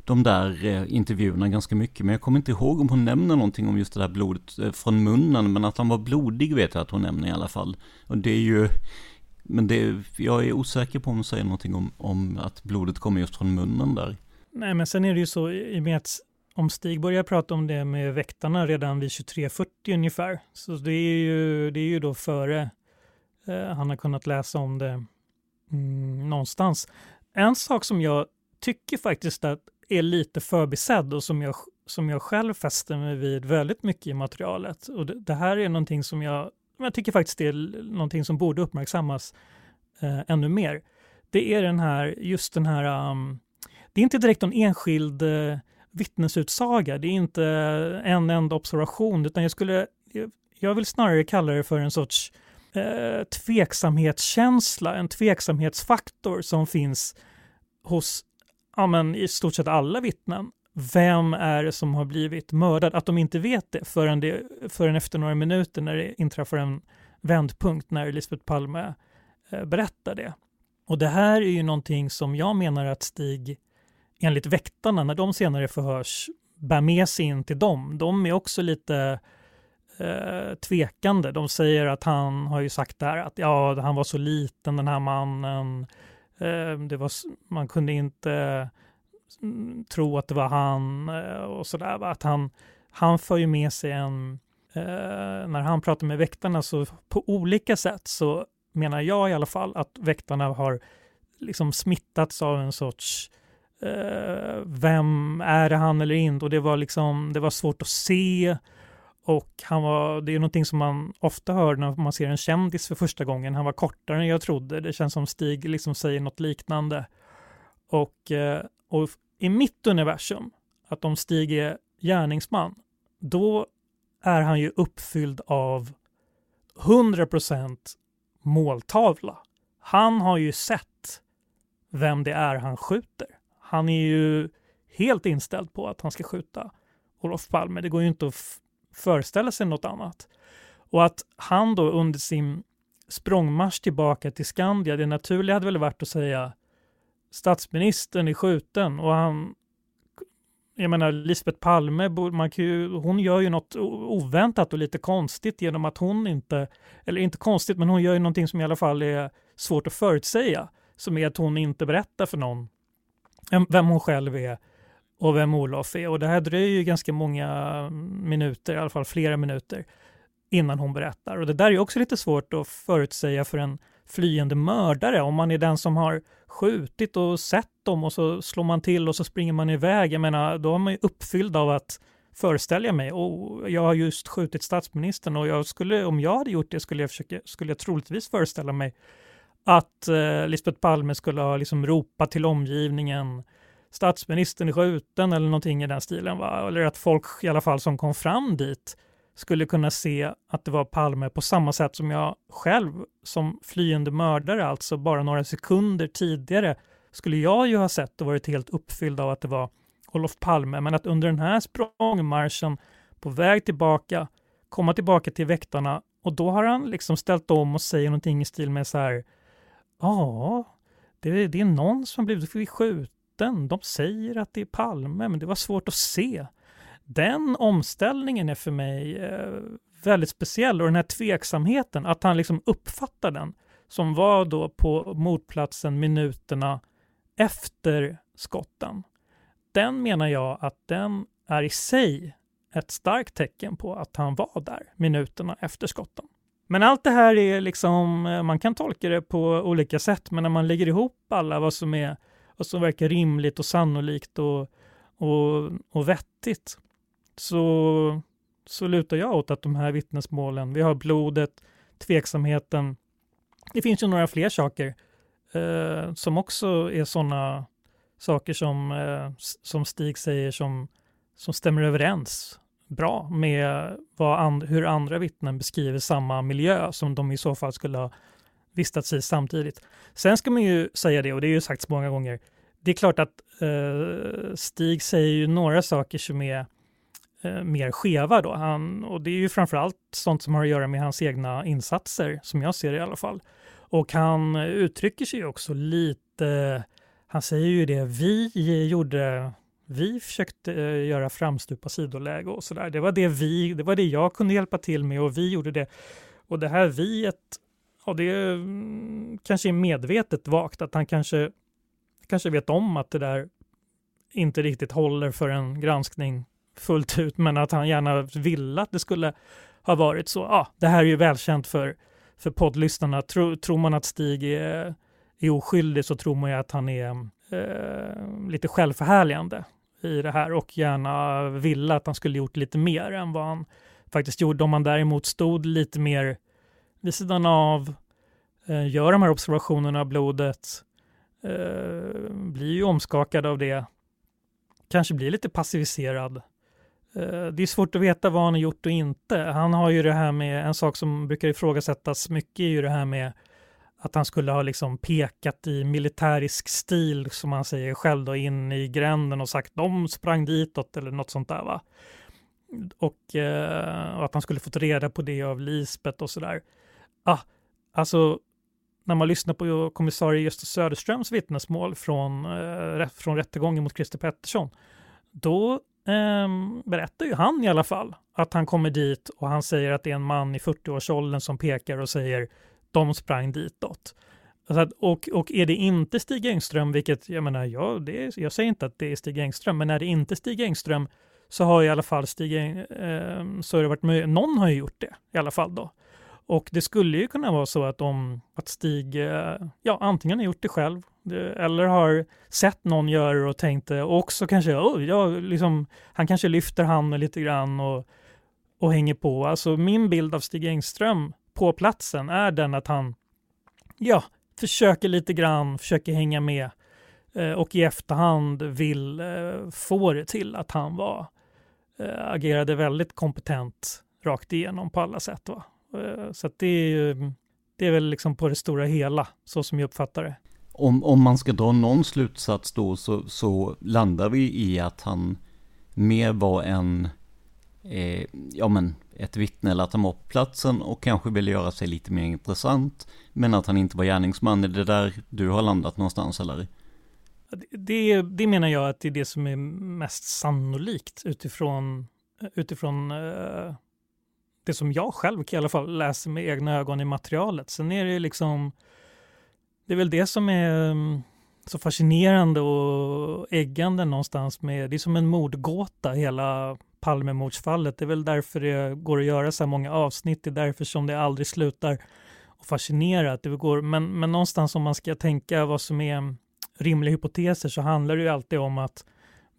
de där eh, intervjuerna ganska mycket. Men jag kommer inte ihåg om hon nämner någonting om just det där blodet eh, från munnen. Men att han var blodig vet jag att hon nämner i alla fall. Och det är ju, men det, jag är osäker på om hon säger någonting om, om att blodet kommer just från munnen där. Nej, men sen är det ju så i och med att om Stig börjar prata om det med väktarna redan vid 23.40 ungefär, så det är ju, det är ju då före Eh, han har kunnat läsa om det mm, någonstans. En sak som jag tycker faktiskt att är lite förbisedd och som jag, som jag själv fäster mig vid väldigt mycket i materialet. Och det, det här är någonting som jag, jag tycker faktiskt är någonting som borde uppmärksammas eh, ännu mer. Det är den här, just den här, um, det är inte direkt någon enskild eh, vittnesutsaga, det är inte en enda observation, utan jag skulle, jag vill snarare kalla det för en sorts eh, tveksamhetskänsla, en tveksamhetsfaktor som finns hos ja, men i stort sett alla vittnen. Vem är det som har blivit mördad? Att de inte vet det förrän, det, förrän efter några minuter när det inträffar en vändpunkt när Lisbeth Palme eh, berättar det. Och det här är ju någonting som jag menar att Stig, enligt väktarna, när de senare förhörs, bär med sig in till dem. De är också lite eh, tvekande. De säger att han har ju sagt där att ja, han var så liten den här mannen. Eh, det var, man kunde inte mm, tro att det var han eh, och sådär. Att han, han för ju med sig en, eh, när han pratar med väktarna så på olika sätt så menar jag i alla fall att väktarna har liksom smittats av en sorts eh, vem är det han eller inte? Och det var liksom, det var svårt att se. Och han var, det är någonting som man ofta hör när man ser en kändis för första gången. Han var kortare än jag trodde. Det känns som Stig liksom säger något liknande. Och, eh, och i mitt universum, att om Stig är gärningsman, då är han ju uppfylld av 100% måltavla. Han har ju sett vem det är han skjuter. Han är ju helt inställd på att han ska skjuta Olof Palme. Det går ju inte att föreställa sig något annat. Och att han då under sin språngmarsch tillbaka till Skandia, det naturliga hade väl varit att säga statsministern är skjuten och han jag menar Lisbeth Palme, man kan ju, hon gör ju något oväntat och lite konstigt genom att hon inte, eller inte konstigt, men hon gör ju någonting som i alla fall är svårt att förutsäga, som är att hon inte berättar för någon vem hon själv är och vem Olof är. Och det här dröjer ju ganska många minuter, i alla fall flera minuter, innan hon berättar. Och det där är också lite svårt att förutsäga för en flyende mördare. Om man är den som har skjutit och sett dem och så slår man till och så springer man iväg. Jag menar, då är man ju uppfylld av att föreställa mig, och jag har just skjutit statsministern och jag skulle, om jag hade gjort det skulle jag, försöka, skulle jag troligtvis föreställa mig att eh, Lisbeth Palme skulle ha liksom ropat till omgivningen statsministern är skjuten eller någonting i den stilen. Va? Eller att folk i alla fall som kom fram dit skulle kunna se att det var Palme på samma sätt som jag själv som flyende mördare, alltså bara några sekunder tidigare, skulle jag ju ha sett och varit helt uppfylld av att det var Olof Palme. Men att under den här språngmarschen på väg tillbaka, komma tillbaka till väktarna och då har han liksom ställt om och säger någonting i stil med så här Ja, det, det är någon som har blivit skjuten. De säger att det är Palme, men det var svårt att se. Den omställningen är för mig eh, väldigt speciell och den här tveksamheten, att han liksom uppfattar den, som var då på mordplatsen minuterna efter skotten. Den menar jag att den är i sig ett starkt tecken på att han var där minuterna efter skotten. Men allt det här är liksom, eh, man kan tolka det på olika sätt, men när man lägger ihop alla vad som är, vad som verkar rimligt och sannolikt och, och, och vettigt, så, så lutar jag åt att de här vittnesmålen, vi har blodet, tveksamheten, det finns ju några fler saker eh, som också är sådana saker som, eh, som Stig säger som, som stämmer överens bra med vad and, hur andra vittnen beskriver samma miljö som de i så fall skulle ha vistats i samtidigt. Sen ska man ju säga det, och det är ju sagts många gånger, det är klart att eh, Stig säger ju några saker som är eh, mer skeva då. Han, och det är ju framförallt sånt som har att göra med hans egna insatser, som jag ser det i alla fall. Och han uttrycker sig ju också lite, han säger ju det, vi gjorde vi försökte eh, göra framstupa sidoläge och sådär. Det var det vi, det var det jag kunde hjälpa till med och vi gjorde det. Och det här viet, ja det är, kanske är medvetet vagt, att han kanske, kanske vet om att det där inte riktigt håller för en granskning fullt ut, men att han gärna ville att det skulle ha varit så. Ja, det här är ju välkänt för, för poddlyssnarna. Tror, tror man att Stig är, är oskyldig så tror man ju att han är eh, lite självförhärligande i det här och gärna ville att han skulle gjort lite mer än vad han faktiskt gjorde. Om han däremot stod lite mer vid sidan av, eh, gör de här observationerna av blodet, eh, blir ju omskakad av det, kanske blir lite passiviserad. Eh, det är svårt att veta vad han har gjort och inte. Han har ju det här med, en sak som brukar ifrågasättas mycket är ju det här med att han skulle ha liksom pekat i militärisk stil, som han säger själv, då, in i gränden och sagt de sprang ditåt eller något sånt där. Va? Och, eh, och att han skulle fått reda på det av Lisbet och sådär. Ah, alltså, när man lyssnar på kommissarie Gösta Söderströms vittnesmål från, eh, från rättegången mot Christer Pettersson, då eh, berättar ju han i alla fall att han kommer dit och han säger att det är en man i 40-årsåldern som pekar och säger de sprang ditåt. Alltså och, och är det inte Stig Engström, vilket jag menar, jag, det är, jag säger inte att det är Stig Engström, men är det inte Stig Engström så har i alla fall Stig, eh, så har det varit möjligt, någon har ju gjort det i alla fall då. Och det skulle ju kunna vara så att, om, att Stig eh, ja, antingen har gjort det själv eller har sett någon göra det och tänkte och också kanske, oh, ja, liksom, han kanske lyfter handen lite grann och, och hänger på. Alltså min bild av Stig Engström på platsen är den att han ja, försöker lite grann, försöker hänga med eh, och i efterhand vill eh, få det till att han var agerade väldigt kompetent rakt igenom på alla sätt. Va? Eh, så det är ju, det är väl liksom på det stora hela, så som jag uppfattar det. Om, om man ska dra någon slutsats då så, så landar vi i att han mer var en, eh, ja men ett vittne eller att han var på platsen och kanske ville göra sig lite mer intressant. Men att han inte var gärningsman, är det där du har landat någonstans eller? Det, det menar jag att det är det som är mest sannolikt utifrån, utifrån eh, det som jag själv i alla fall läser med egna ögon i materialet. Sen är det liksom, det är väl det som är mm, så fascinerande och äggande någonstans med, det är som en mordgåta hela Palmemordsfallet. Det är väl därför det går att göra så här många avsnitt, det är därför som det aldrig slutar att fascinera. Det går, men, men någonstans om man ska tänka vad som är rimliga hypoteser så handlar det ju alltid om att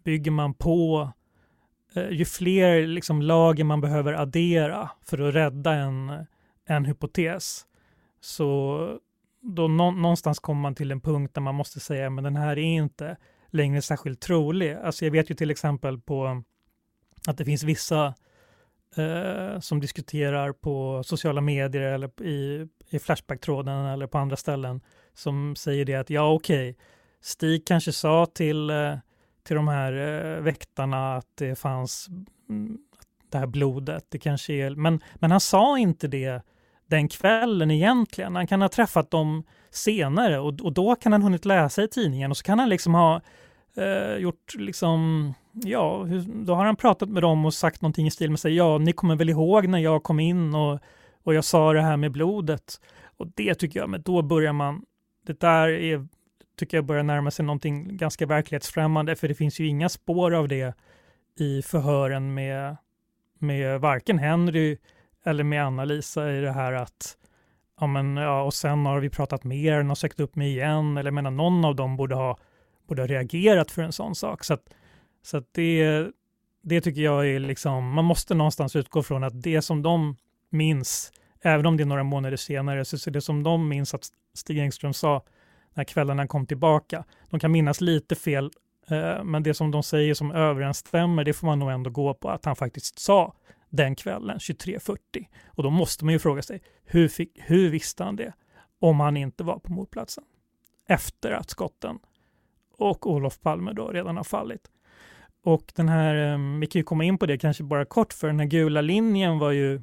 bygger man på Eh, ju fler liksom lager man behöver addera för att rädda en, en hypotes, så då nå, någonstans kommer man till en punkt där man måste säga men den här är inte längre särskilt trolig. Alltså jag vet ju till exempel på att det finns vissa eh, som diskuterar på sociala medier eller i, i Flashback-tråden eller på andra ställen som säger det att ja okej, okay, Stig kanske sa till eh, till de här eh, väktarna att det fanns mm, det här blodet. Det kanske är, men, men han sa inte det den kvällen egentligen. Han kan ha träffat dem senare och, och då kan han hunnit läsa i tidningen och så kan han liksom ha eh, gjort liksom, ja, hur, då har han pratat med dem och sagt någonting i stil med sig, ja, ni kommer väl ihåg när jag kom in och, och jag sa det här med blodet. Och det tycker jag, men då börjar man, det där är tycker jag börjar närma sig någonting ganska verklighetsfrämmande, för det finns ju inga spår av det i förhören med, med varken Henry eller med Anna-Lisa i det här att ja, men, ja, och sen har vi pratat mer, och sökt upp mig igen, eller jag menar någon av dem borde ha, borde ha reagerat för en sån sak. Så, att, så att det, det tycker jag är liksom, man måste någonstans utgå från att det som de minns, även om det är några månader senare, så är det som de minns att Stig Engström sa, när kvällarna kom tillbaka. De kan minnas lite fel, eh, men det som de säger som överensstämmer, det får man nog ändå gå på att han faktiskt sa den kvällen 23.40. Och då måste man ju fråga sig, hur, fick, hur visste han det om han inte var på mordplatsen? Efter att skotten och Olof Palme då redan har fallit. Och den här, eh, vi kan ju komma in på det kanske bara kort, för den här gula linjen var ju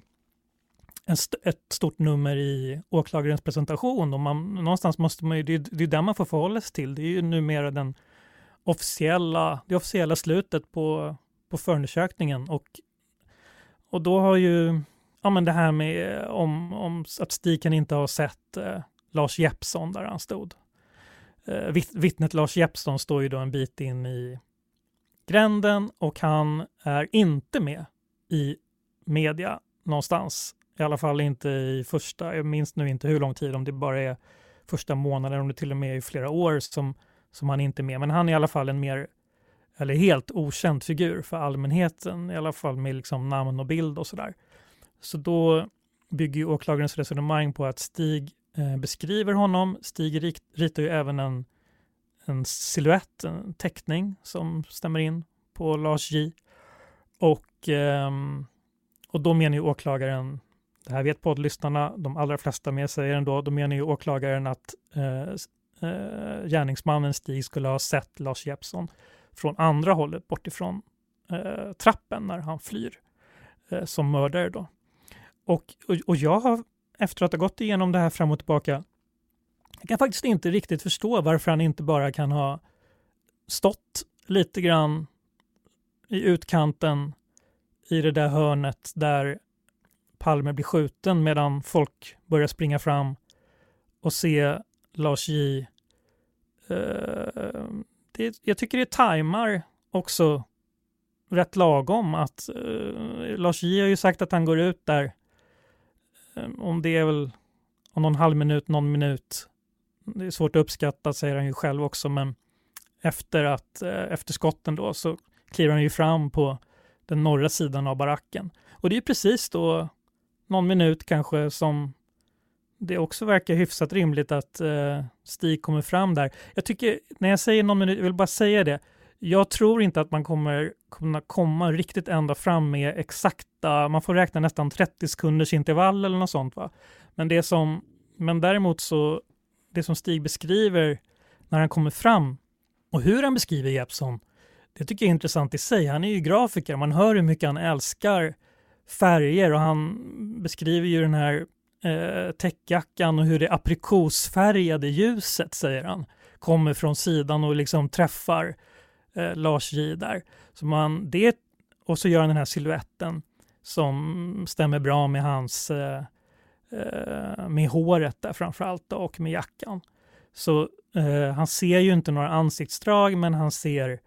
st ett stort nummer i åklagarens presentation och man, någonstans måste man ju, det, det är där man får förhålla sig till. Det är ju numera den officiella, det officiella slutet på, på förundersökningen och, och då har ju, ja men det här med om, om att Stiken inte har sett eh, Lars Jeppsson där han stod. Eh, vittnet Lars Jeppsson står ju då en bit in i gränden och han är inte med i media någonstans i alla fall inte i första, jag minns nu inte hur lång tid, om det bara är första månaden, om det till och med är flera år som, som han inte är med. Men han är i alla fall en mer, eller helt okänd figur för allmänheten, i alla fall med liksom namn och bild och sådär. Så då bygger ju åklagarens resonemang på att Stig eh, beskriver honom. Stig ritar ju även en, en siluett, en teckning som stämmer in på Lars J. Och, eh, och då menar ju åklagaren det här vet poddlyssnarna, de allra flesta med sig ändå, då menar ju åklagaren att eh, eh, gärningsmannen Stig skulle ha sett Lars Jeppsson från andra hållet, bortifrån eh, trappen när han flyr eh, som mördare då. Och, och, och, jag har, efter att ha gått igenom det här fram och tillbaka, Jag kan faktiskt inte riktigt förstå varför han inte bara kan ha stått lite grann i utkanten i det där hörnet där Palme blir skjuten medan folk börjar springa fram och se Lars J. Uh, det, jag tycker det tajmar också rätt lagom att uh, Lars J har ju sagt att han går ut där um, om det är väl om någon halv minut, någon minut. Det är svårt att uppskatta säger han ju själv också men efter att uh, efter skotten då så kliver han ju fram på den norra sidan av baracken. Och det är precis då någon minut kanske som det också verkar hyfsat rimligt att eh, Stig kommer fram där. Jag tycker, när jag säger någon minut, jag vill bara säga det, jag tror inte att man kommer kunna komma riktigt ända fram med exakta, man får räkna nästan 30 sekunders intervall eller något sånt. Va? Men, det som, men däremot så, det som Stig beskriver när han kommer fram och hur han beskriver Jeppsson, det tycker jag är intressant i sig. Han är ju grafiker, man hör hur mycket han älskar färger och han beskriver ju den här eh, täckjackan och hur det aprikosfärgade ljuset, säger han, kommer från sidan och liksom träffar eh, Lars J där. Så man, det, och så gör han den här siluetten som stämmer bra med hans eh, eh med håret där framförallt och med jackan. Så eh, han ser ju inte några ansiktsdrag men han ser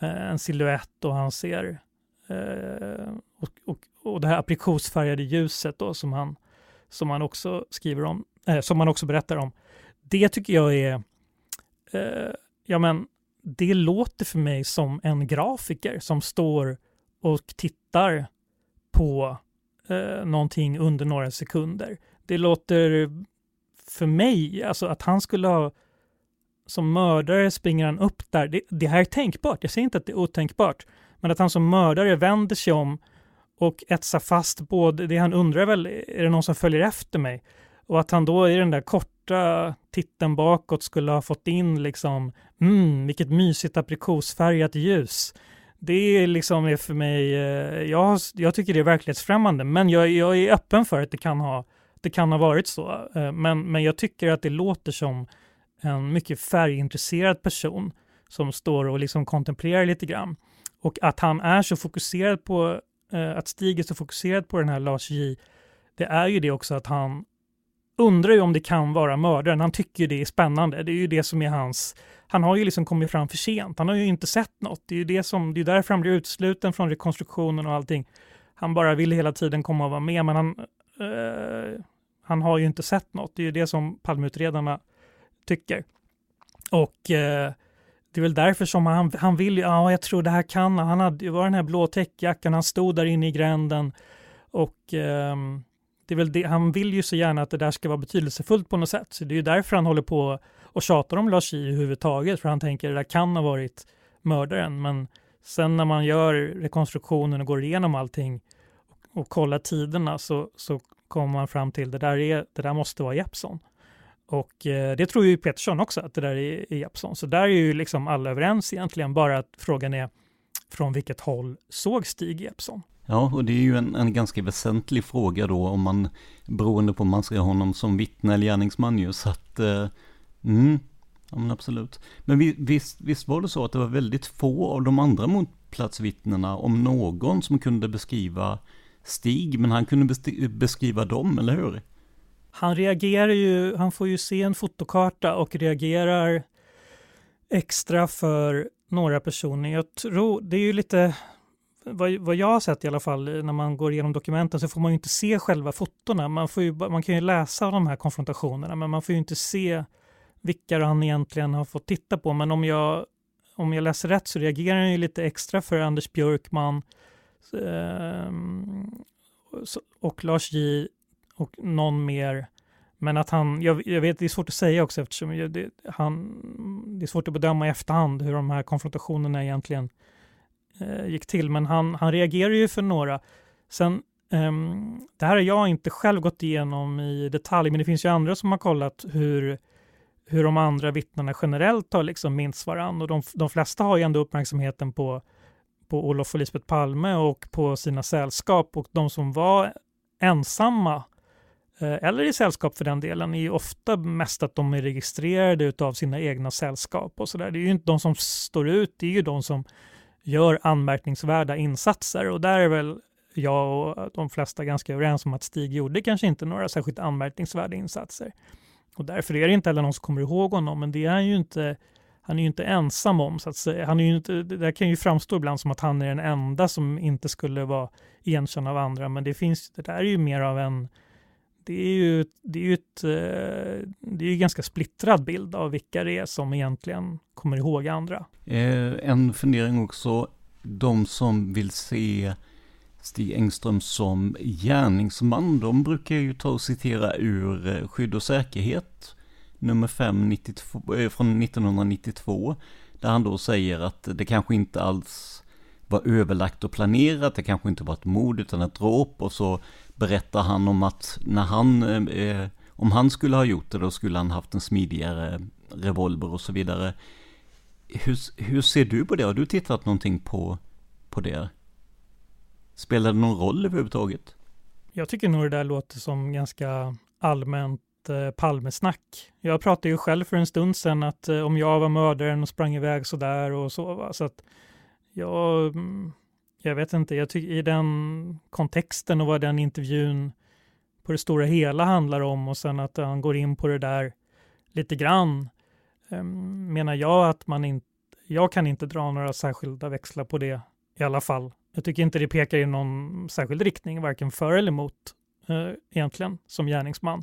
eh, en siluett och han ser eh, och, och, och det här aprikosfärgade ljuset då som han, som han också skriver om, eh, som han också berättar om. Det tycker jag är, eh, ja men det låter för mig som en grafiker som står och tittar på eh, någonting under några sekunder. Det låter för mig, alltså att han skulle ha som mördare springer han upp där. Det, det här är tänkbart, jag säger inte att det är otänkbart, men att han som mördare vänder sig om och etsar fast både, det han undrar väl, är det någon som följer efter mig? Och att han då i den där korta titten bakåt skulle ha fått in liksom, mm, vilket mysigt aprikosfärgat ljus. Det är liksom är för mig, eh, jag, jag tycker det är verklighetsfrämmande, men jag, jag är öppen för att det kan ha, det kan ha varit så. Eh, men, men jag tycker att det låter som en mycket färgintresserad person som står och liksom kontemplerar lite grann. Och att han är så fokuserad på, Eh, att Stig är så fokuserad på den här Lars J, det är ju det också att han undrar ju om det kan vara mördaren. Han tycker det är spännande. Det är ju det som är hans... Han har ju liksom kommit fram för sent. Han har ju inte sett något. Det är ju det som, det är därför han blir utsluten från rekonstruktionen och allting. Han bara vill hela tiden komma och vara med, men han, eh, han har ju inte sett något. Det är ju det som Palmeutredarna tycker. Och eh, det är väl därför som han, han vill, ja jag tror det här kan, han hade, det var den här blå täckjackan, han stod där inne i gränden och eh, det är väl det, han vill ju så gärna att det där ska vara betydelsefullt på något sätt. Så det är ju därför han håller på och tjatar om Lars J överhuvudtaget för han tänker att det där kan ha varit mördaren. Men sen när man gör rekonstruktionen och går igenom allting och, och kollar tiderna så, så kommer man fram till det där, är, det där måste vara Jeppsson. Och eh, det tror ju Pettersson också att det där är, är Jeppsson. Så där är ju liksom alla överens egentligen, bara att frågan är från vilket håll såg Stig Jeppsson? Ja, och det är ju en, en ganska väsentlig fråga då om man, beroende på om man ser honom som vittne eller gärningsman ju, så att, eh, mm, ja men absolut. Men vi, visst, visst var det så att det var väldigt få av de andra motplatsvittnena, om någon, som kunde beskriva Stig, men han kunde beskriva dem, eller hur? Han reagerar ju, han får ju se en fotokarta och reagerar extra för några personer. Jag tror, det är ju lite, vad, vad jag har sett i alla fall när man går igenom dokumenten så får man ju inte se själva fotona. Man, får ju, man kan ju läsa de här konfrontationerna men man får ju inte se vilka han egentligen har fått titta på. Men om jag, om jag läser rätt så reagerar han ju lite extra för Anders Björkman eh, och Lars J och någon mer. Men att han, jag, jag vet det är svårt att säga också eftersom det, han, det är svårt att bedöma i efterhand hur de här konfrontationerna egentligen eh, gick till. Men han, han reagerar ju för några. Sen, eh, det här har jag inte själv gått igenom i detalj, men det finns ju andra som har kollat hur, hur de andra vittnena generellt har liksom minst varandra Och de, de flesta har ju ändå uppmärksamheten på, på Olof och Lisbeth Palme och på sina sällskap och de som var ensamma Eh, eller i sällskap för den delen, är ju ofta mest att de är registrerade av sina egna sällskap och sådär. Det är ju inte de som står ut, det är ju de som gör anmärkningsvärda insatser och där är väl jag och de flesta ganska överens om att Stig gjorde kanske inte några särskilt anmärkningsvärda insatser. Och därför är det inte heller någon som kommer ihåg honom, men det är han ju inte han är ju inte ensam om så att säga. Han är ju inte, det där kan ju framstå ibland som att han är den enda som inte skulle vara igenkänd av andra, men det finns, det där är ju mer av en det är ju, det är ju ett, eh, det är ju ganska splittrad bild av vilka det är som egentligen kommer ihåg andra. Eh, en fundering också, de som vill se Stig Engström som gärningsman, de brukar ju ta och citera ur eh, Skydd och säkerhet, nummer 5 92, eh, från 1992, där han då säger att det kanske inte alls var överlagt och planerat, det kanske inte var ett mord utan ett dråp och så berättar han om att när han, eh, eh, om han skulle ha gjort det då skulle han haft en smidigare revolver och så vidare. Hur, hur ser du på det? Har du tittat någonting på, på det? Spelar det någon roll överhuvudtaget? Jag tycker nog det där låter som ganska allmänt eh, Palmesnack. Jag pratade ju själv för en stund sedan att eh, om jag var mördaren och sprang iväg sådär och så. Va? Så att jag, mm, jag vet inte, jag tycker i den kontexten och vad den intervjun på det stora hela handlar om och sen att han går in på det där lite grann ehm, menar jag att man inte, jag kan inte dra några särskilda växlar på det i alla fall. Jag tycker inte det pekar i någon särskild riktning, varken för eller emot eh, egentligen, som gärningsman.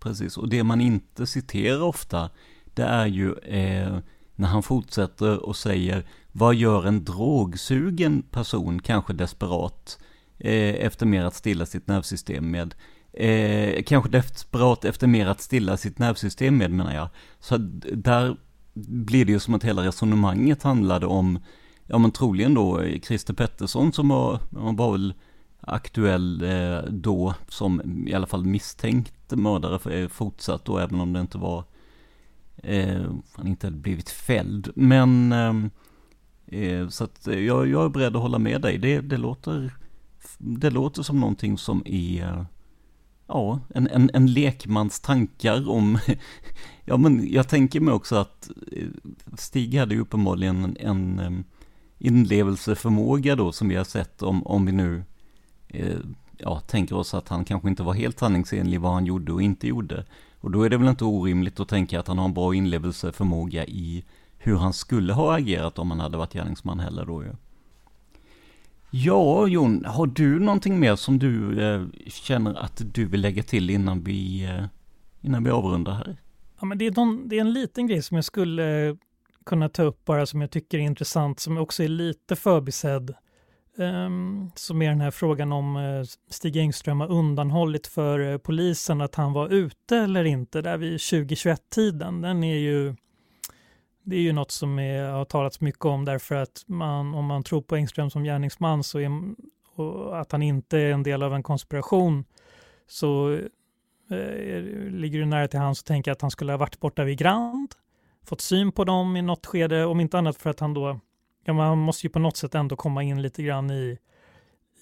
Precis, och det man inte citerar ofta, det är ju eh, när han fortsätter och säger vad gör en drogsugen person, kanske desperat, eh, efter mer att stilla sitt nervsystem med. Eh, kanske desperat efter mer att stilla sitt nervsystem med menar jag. Så där blir det ju som att hela resonemanget handlade om ja men troligen då eh, Christer Pettersson som var, var väl aktuell eh, då som i alla fall misstänkt mördare för, eh, fortsatt då även om det inte var eh, han inte hade blivit fälld. Men eh, Eh, så att eh, jag, jag är beredd att hålla med dig. Det, det, låter, det låter som någonting som är ja, en, en, en lekmans tankar om, [laughs] ja men jag tänker mig också att eh, Stig hade ju uppenbarligen en, en inlevelseförmåga då som vi har sett om, om vi nu eh, ja, tänker oss att han kanske inte var helt sanningsenlig vad han gjorde och inte gjorde. Och då är det väl inte orimligt att tänka att han har en bra inlevelseförmåga i hur han skulle ha agerat om han hade varit gärningsman heller då ju. Ja, Jon, har du någonting mer som du eh, känner att du vill lägga till innan vi, eh, innan vi avrundar här? Ja, men det, är någon, det är en liten grej som jag skulle kunna ta upp bara som jag tycker är intressant, som också är lite förbisedd. Um, som är den här frågan om uh, Stig Engström har undanhållit för uh, polisen att han var ute eller inte där vid 2021-tiden. Den är ju det är ju något som är, har talats mycket om därför att man, om man tror på Engström som gärningsman så är, och att han inte är en del av en konspiration så eh, ligger det nära till hands att tänka att han skulle ha varit borta vid Grand fått syn på dem i något skede, om inte annat för att han då, ja man måste ju på något sätt ändå komma in lite grann i,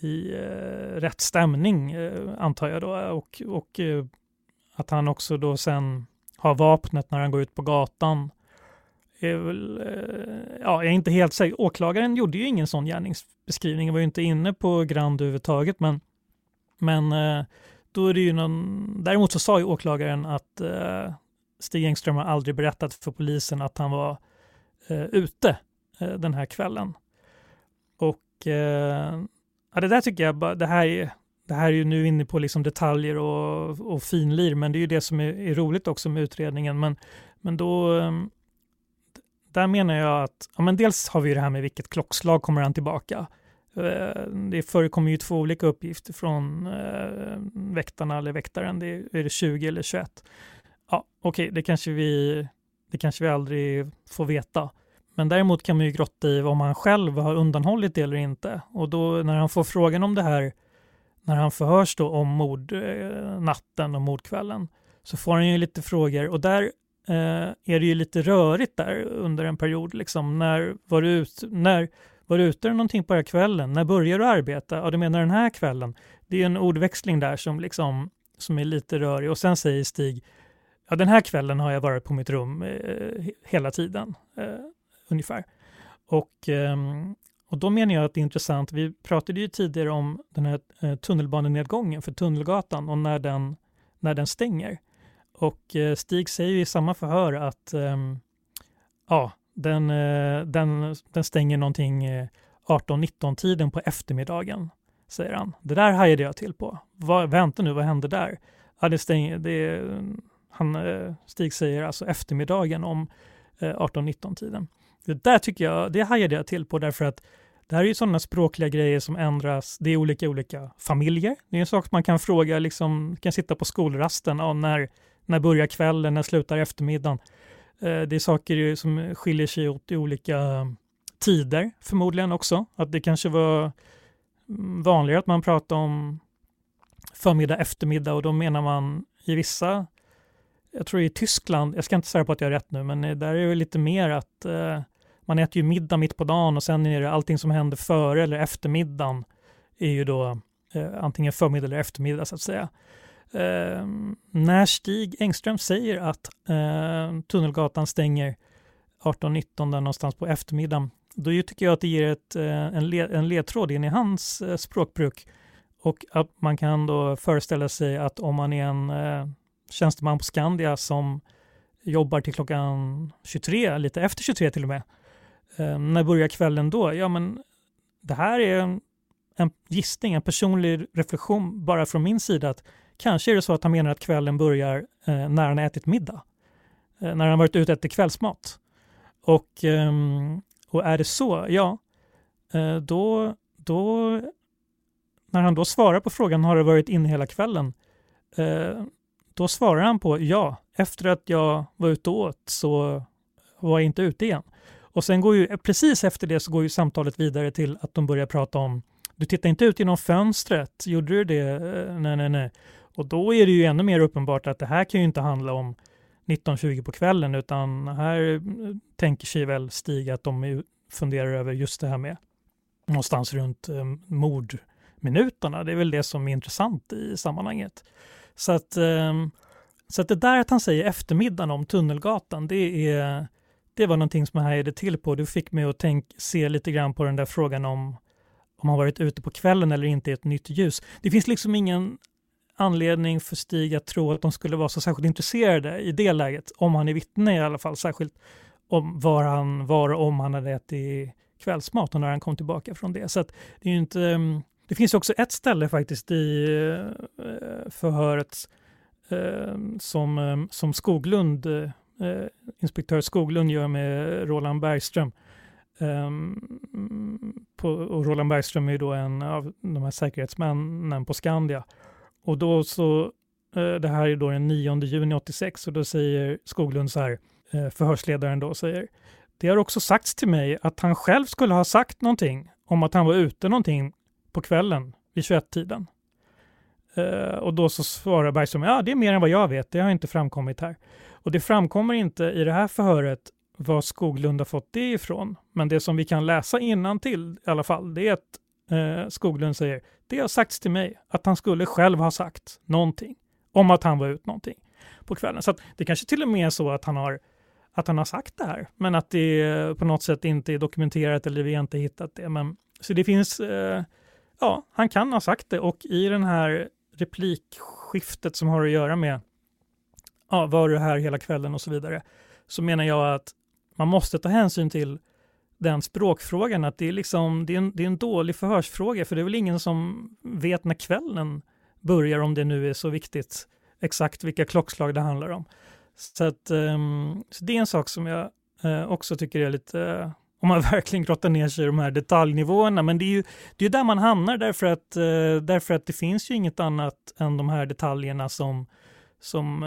i eh, rätt stämning eh, antar jag då och, och eh, att han också då sen har vapnet när han går ut på gatan. Är väl, eh, ja, jag är inte helt säker. Åklagaren gjorde ju ingen sån gärningsbeskrivning, jag var ju inte inne på Grand överhuvudtaget, men, men eh, då är det ju någon, däremot så sa ju åklagaren att eh, Stig Engström har aldrig berättat för polisen att han var eh, ute eh, den här kvällen. Och eh, ja, det där tycker jag, det här är, det här är ju nu inne på liksom detaljer och, och finlir, men det är ju det som är, är roligt också med utredningen. Men, men då, eh, där menar jag att, ja men dels har vi det här med vilket klockslag kommer han tillbaka. Eh, det förekommer ju två olika uppgifter från eh, väktarna eller väktaren, det är, är det 20 eller 21 ja, okej, okay, det, kanske vi, det kanske vi aldrig får veta. Men däremot kan man ju grotta i om han själv har undanhållit det eller inte. Och då när han får frågan om det här, när han förhörs då om mordnatten eh, och mordkvällen, så får han ju lite frågor och där Eh, är det ju lite rörigt där under en period. Liksom. När var du, ut, när, var du ute någonting på den här kvällen? När började du arbeta? Ja, du menar den här kvällen? Det är en ordväxling där som liksom som är lite rörig och sen säger Stig, ja den här kvällen har jag varit på mitt rum eh, hela tiden, eh, ungefär. Och, eh, och då menar jag att det är intressant, vi pratade ju tidigare om den här eh, tunnelbanenedgången för Tunnelgatan och när den, när den stänger. Och eh, Stig säger i samma förhör att ehm, ja, den, eh, den, den stänger någonting eh, 18-19 tiden på eftermiddagen, säger han. Det där hajade jag till på. Vänta nu, vad hände där? Ja, det stänger, det, han, Stig säger alltså eftermiddagen om 18-19 tiden. Det där tycker jag, det hajade jag till på därför att det här är ju sådana språkliga grejer som ändras. Det är olika olika familjer. Det är en sak man kan fråga, liksom, kan sitta på skolrasten, ja, när, när börjar kvällen, när slutar eftermiddagen? Eh, det är saker som skiljer sig åt i olika eh, tider förmodligen också. Att det kanske var mm, vanligare att man pratade om förmiddag, eftermiddag och då menar man i vissa, jag tror i Tyskland, jag ska inte säga på att jag har rätt nu, men eh, där är det lite mer att eh, man äter ju middag mitt på dagen och sen är det allting som händer före eller eftermiddagen är ju då eh, antingen förmiddag eller eftermiddag så att säga. Eh, när Stig Engström säger att eh, Tunnelgatan stänger 18-19 någonstans på eftermiddagen, då tycker jag att det ger ett, eh, en, led, en ledtråd in i hans eh, språkbruk och att man kan då föreställa sig att om man är en eh, tjänsteman på Skandia som jobbar till klockan 23, lite efter 23 till och med, Eh, när börjar kvällen då? Ja, men det här är en, en gissning, en personlig reflektion bara från min sida. att Kanske är det så att han menar att kvällen börjar eh, när han ätit middag. Eh, när han varit ute och kvällsmat. Och, eh, och är det så, ja, eh, då, då när han då svarar på frågan har det varit inne hela kvällen? Eh, då svarar han på ja, efter att jag var ute och åt så var jag inte ute igen. Och sen går ju, eh, precis efter det så går ju samtalet vidare till att de börjar prata om du tittar inte ut genom fönstret, gjorde du det? Eh, nej, nej, nej. Och då är det ju ännu mer uppenbart att det här kan ju inte handla om 19.20 på kvällen utan här eh, tänker sig väl Stig att de funderar över just det här med någonstans runt eh, mordminuterna. Det är väl det som är intressant i sammanhanget. Så att, eh, så att det där att han säger eftermiddagen om Tunnelgatan, det är det var någonting som jag hajade till på. Du fick mig att tänk, se lite grann på den där frågan om om han varit ute på kvällen eller inte i ett nytt ljus. Det finns liksom ingen anledning för Stig att tro att de skulle vara så särskilt intresserade i det läget, om han är vittne i alla fall, särskilt om var han var och om han hade ätit kvällsmat och när han kom tillbaka från det. Så det, är inte, mm, det finns också ett ställe faktiskt i eh, förhöret eh, som, eh, som Skoglund inspektör Skoglund gör med Roland Bergström. Ehm, på, och Roland Bergström är då en av de här säkerhetsmännen på Skandia. Och då så, eh, det här är då den 9 juni 86 och då säger Skoglund så här, eh, förhörsledaren då säger, det har också sagts till mig att han själv skulle ha sagt någonting om att han var ute någonting på kvällen vid 21-tiden. Uh, eh, och då så svarar Bergström, ja det är mer än vad jag vet, det har inte framkommit här. Och det framkommer inte i det här förhöret var Skoglund har fått det ifrån. Men det som vi kan läsa innan till i alla fall, det är att eh, Skoglund säger, det har sagts till mig att han skulle själv ha sagt någonting om att han var ut någonting på kvällen. Så det kanske till och med är så att han har att han har sagt det här, men att det på något sätt inte är dokumenterat eller vi har inte hittat det. Men, så det finns, eh, ja, han kan ha sagt det och i den här replikskiftet som har att göra med ja, var du här hela kvällen och så vidare, så menar jag att man måste ta hänsyn till den språkfrågan, att det är, liksom, det är, en, det är en dålig förhörsfråga, för det är väl ingen som vet när kvällen börjar, om det nu är så viktigt, exakt vilka klockslag det handlar om. Så, att, um, så det är en sak som jag uh, också tycker är lite, uh, om man [laughs] verkligen grottar ner sig i de här detaljnivåerna, men det är ju det är där man hamnar därför att, uh, därför att det finns ju inget annat än de här detaljerna som som,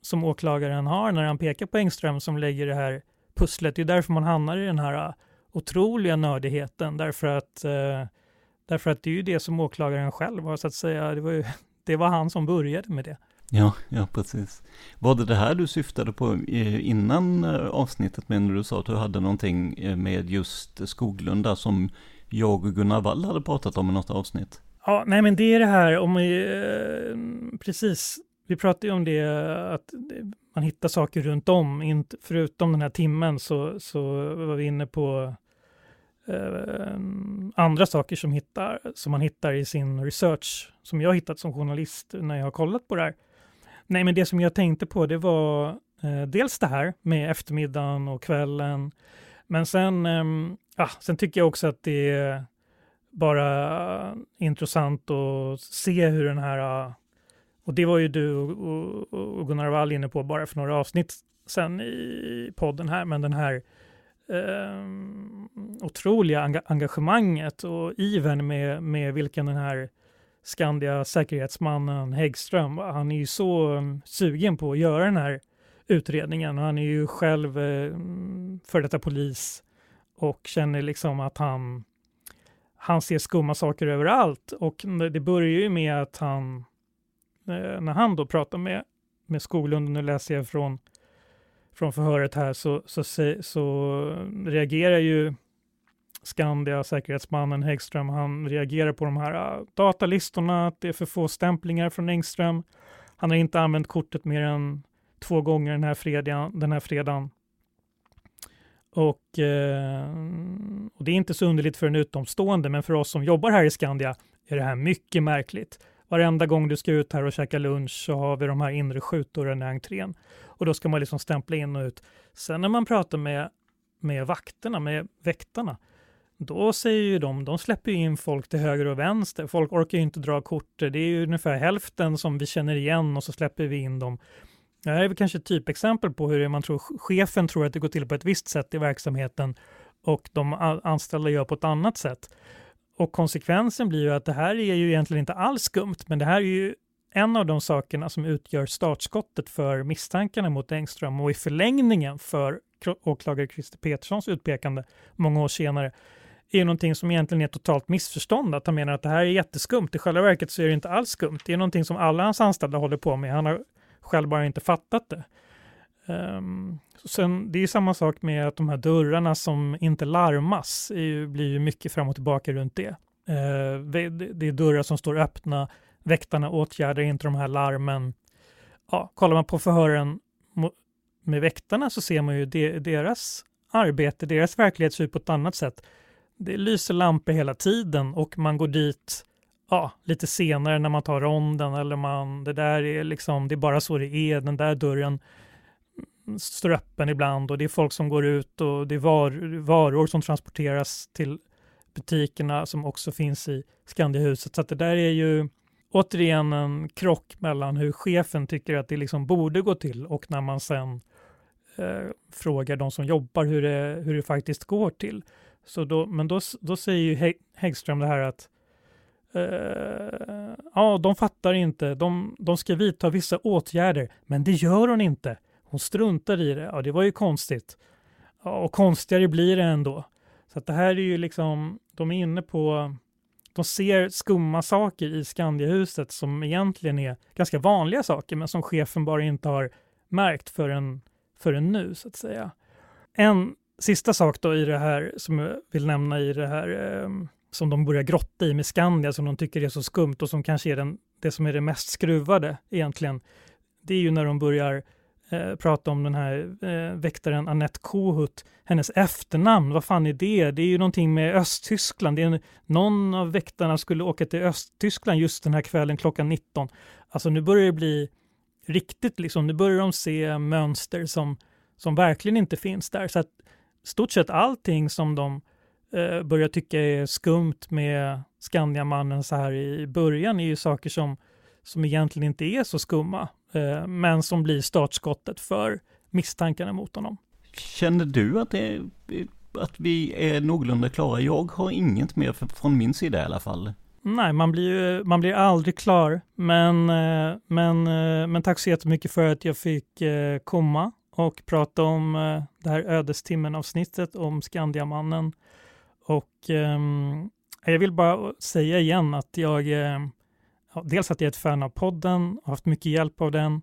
som åklagaren har när han pekar på Engström som lägger det här pusslet. Det är därför man hamnar i den här eh, otroliga nördigheten, därför att, eh, därför att det är ju det som åklagaren själv har så att säga, det var, ju, [laughs] det var han som började med det. Ja, ja precis. Var det det här du syftade på innan eh, avsnittet med när du sa att du hade någonting med just Skoglunda som jag och Gunnar Wall hade pratat om i något avsnitt? Ja, nej men det är det här om eh, precis, vi pratade ju om det att man hittar saker runt om, inte, förutom den här timmen så, så var vi inne på eh, andra saker som, hittar, som man hittar i sin research, som jag hittat som journalist när jag har kollat på det här. Nej, men det som jag tänkte på det var eh, dels det här med eftermiddagen och kvällen, men sen, eh, ja, sen tycker jag också att det är bara intressant att se hur den här, och det var ju du och Gunnar Wall inne på bara för några avsnitt sen i podden här, men den här eh, otroliga engagemanget och iven med, med vilken den här Skandia säkerhetsmannen Häggström, han är ju så ehm, sugen på att göra den här utredningen. Och han är ju själv eh, för detta polis och känner liksom att han han ser skumma saker överallt. Och det börjar ju med att han Eh, när han då pratar med, med Skoglund, nu läser jag från från förhöret här så, så, så reagerar ju Skandia, säkerhetsmannen Häggström, han reagerar på de här ah, datalistorna, att det är för få stämplingar från Engström. Han har inte använt kortet mer än två gånger den här fredagen. Den här fredagen. Och, eh, och, det är inte så underligt för en utomstående, men för oss som jobbar här i Skandia är det här mycket märkligt. Varenda gång du ska ut här och käka lunch så har vi de här inre skjutdörrarna i entrén. Och då ska man liksom stämpla in och ut. Sen när man pratar med, med vakterna, med väktarna, då säger ju de, de släpper in folk till höger och vänster. Folk orkar ju inte dra kort. Det är ju ungefär hälften som vi känner igen och så släpper vi in dem. Det här är väl kanske ett typexempel på hur man tror, chefen tror att det går till på ett visst sätt i verksamheten och de anställda gör på ett annat sätt. Och konsekvensen blir ju att det här är ju egentligen inte alls skumt, men det här är ju en av de sakerna som utgör startskottet för misstankarna mot Engström och i förlängningen för åklagare Christer Peterssons utpekande många år senare är någonting som egentligen är totalt missförstånd. Att han menar att det här är jätteskumt. I själva verket så är det inte alls skumt. Det är någonting som alla hans anställda håller på med. Han har själv bara inte fattat det. Um, sen, det är samma sak med att de här dörrarna som inte larmas är, blir ju mycket fram och tillbaka runt det. Uh, det. det. är dörrar som står öppna, väktarna åtgärdar inte de här larmen. Ja, kollar man på förhören med väktarna så ser man ju de, deras arbete, deras verklighet ser ut på ett annat sätt. Det lyser lampor hela tiden och man går dit ja, lite senare när man tar ronden eller man, det där är liksom, det är bara så det är, den där dörren står öppen ibland och det är folk som går ut och det är var, varor som transporteras till butikerna som också finns i Skandiahuset. Så att det där är ju återigen en krock mellan hur chefen tycker att det liksom borde gå till och när man sen eh, frågar de som jobbar hur det, hur det faktiskt går till. Så då, men då, då säger ju Häggström det här att eh, ja, de fattar inte, de, de ska vidta vissa åtgärder, men det gör hon inte. Hon struntar i det. Ja, det var ju konstigt. Ja, och konstigare blir det ändå. Så att det här är ju liksom, de är inne på, de ser skumma saker i Skandiahuset som egentligen är ganska vanliga saker, men som chefen bara inte har märkt förrän, förrän nu, så att säga. En sista sak då i det här som jag vill nämna i det här eh, som de börjar grotta i med Skandia som de tycker är så skumt och som kanske är den, det som är det mest skruvade egentligen. Det är ju när de börjar eh, prata om den här eh, väktaren Annette Kohut, hennes efternamn, vad fan är det? Det är ju någonting med Östtyskland. Det är en, någon av väktarna skulle åka till Östtyskland just den här kvällen klockan 19. Alltså nu börjar det bli riktigt, liksom, nu börjar de se mönster som, som verkligen inte finns där. Så att stort sett allting som de eh, börjar tycka är skumt med Skandiamannen så här i början är ju saker som, som egentligen inte är så skumma, men som blir startskottet för misstankarna mot honom. Känner du att, det, att vi är någorlunda klara? Jag har inget mer från min sida i alla fall. Nej, man blir, man blir aldrig klar. Men, eh, men, eh, men tack så jättemycket för att jag fick eh, komma och prata om det här ödestimmen-avsnittet om Skandiamannen. Och um, jag vill bara säga igen att jag, dels att jag är ett fan av podden, har haft mycket hjälp av den,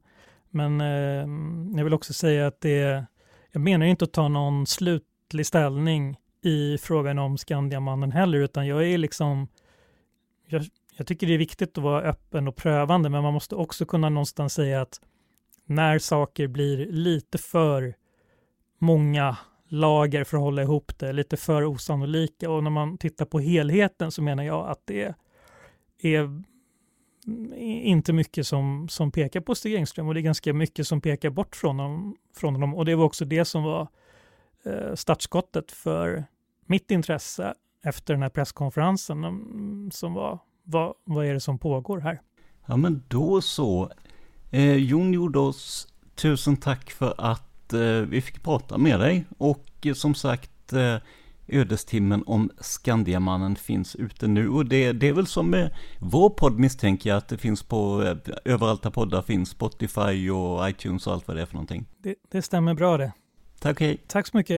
men eh, jag vill också säga att det, jag menar inte att ta någon slutlig ställning i frågan om Skandiamannen heller, utan jag är liksom, jag, jag tycker det är viktigt att vara öppen och prövande, men man måste också kunna någonstans säga att när saker blir lite för många lager för att hålla ihop det, lite för osannolika och när man tittar på helheten så menar jag att det är inte mycket som, som pekar på Stig Engström och det är ganska mycket som pekar bort från honom. Från honom. Och det var också det som var eh, startskottet för mitt intresse efter den här presskonferensen som var vad, vad är det som pågår här? Ja men då så. Eh, Jon Jordås, tusen tack för att eh, vi fick prata med dig. Och eh, som sagt, eh, ödestimmen om Skandiamannen finns ute nu. Och det, det är väl som med vår podd misstänker jag att det finns på överallt där poddar finns. Spotify och iTunes och allt vad det är för någonting. Det, det stämmer bra det. Tack, hej. Tack så mycket.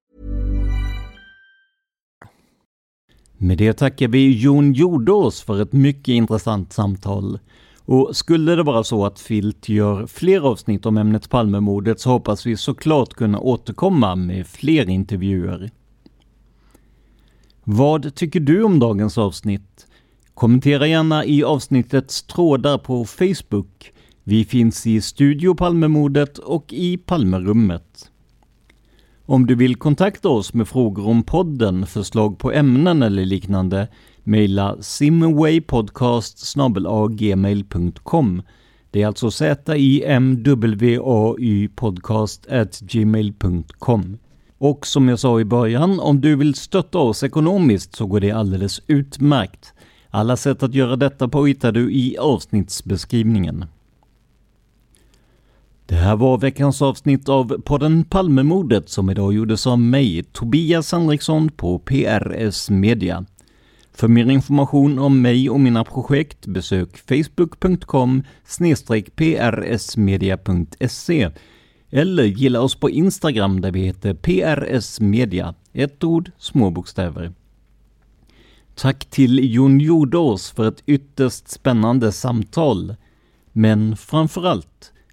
Med det tackar vi Jon Jordås för ett mycket intressant samtal. Och skulle det vara så att Filt gör fler avsnitt om ämnet Palmemordet så hoppas vi såklart kunna återkomma med fler intervjuer. Vad tycker du om dagens avsnitt? Kommentera gärna i avsnittets trådar på Facebook. Vi finns i Studio Palmemordet och i Palmerummet. Om du vill kontakta oss med frågor om podden, förslag på ämnen eller liknande, mejla simwaypodcast gmail.com. Det är alltså z-i-m-w-a-y podcast gmail.com. Och som jag sa i början, om du vill stötta oss ekonomiskt så går det alldeles utmärkt. Alla sätt att göra detta på hittar du i avsnittsbeskrivningen. Det här var veckans avsnitt av podden Palmemordet som idag gjordes av mig, Tobias Henriksson på PRS Media. För mer information om mig och mina projekt besök facebook.com prsmedia.se eller gilla oss på Instagram där vi heter PRS Media. Ett ord, små bokstäver. Tack till Jon Jordås för ett ytterst spännande samtal. Men framförallt,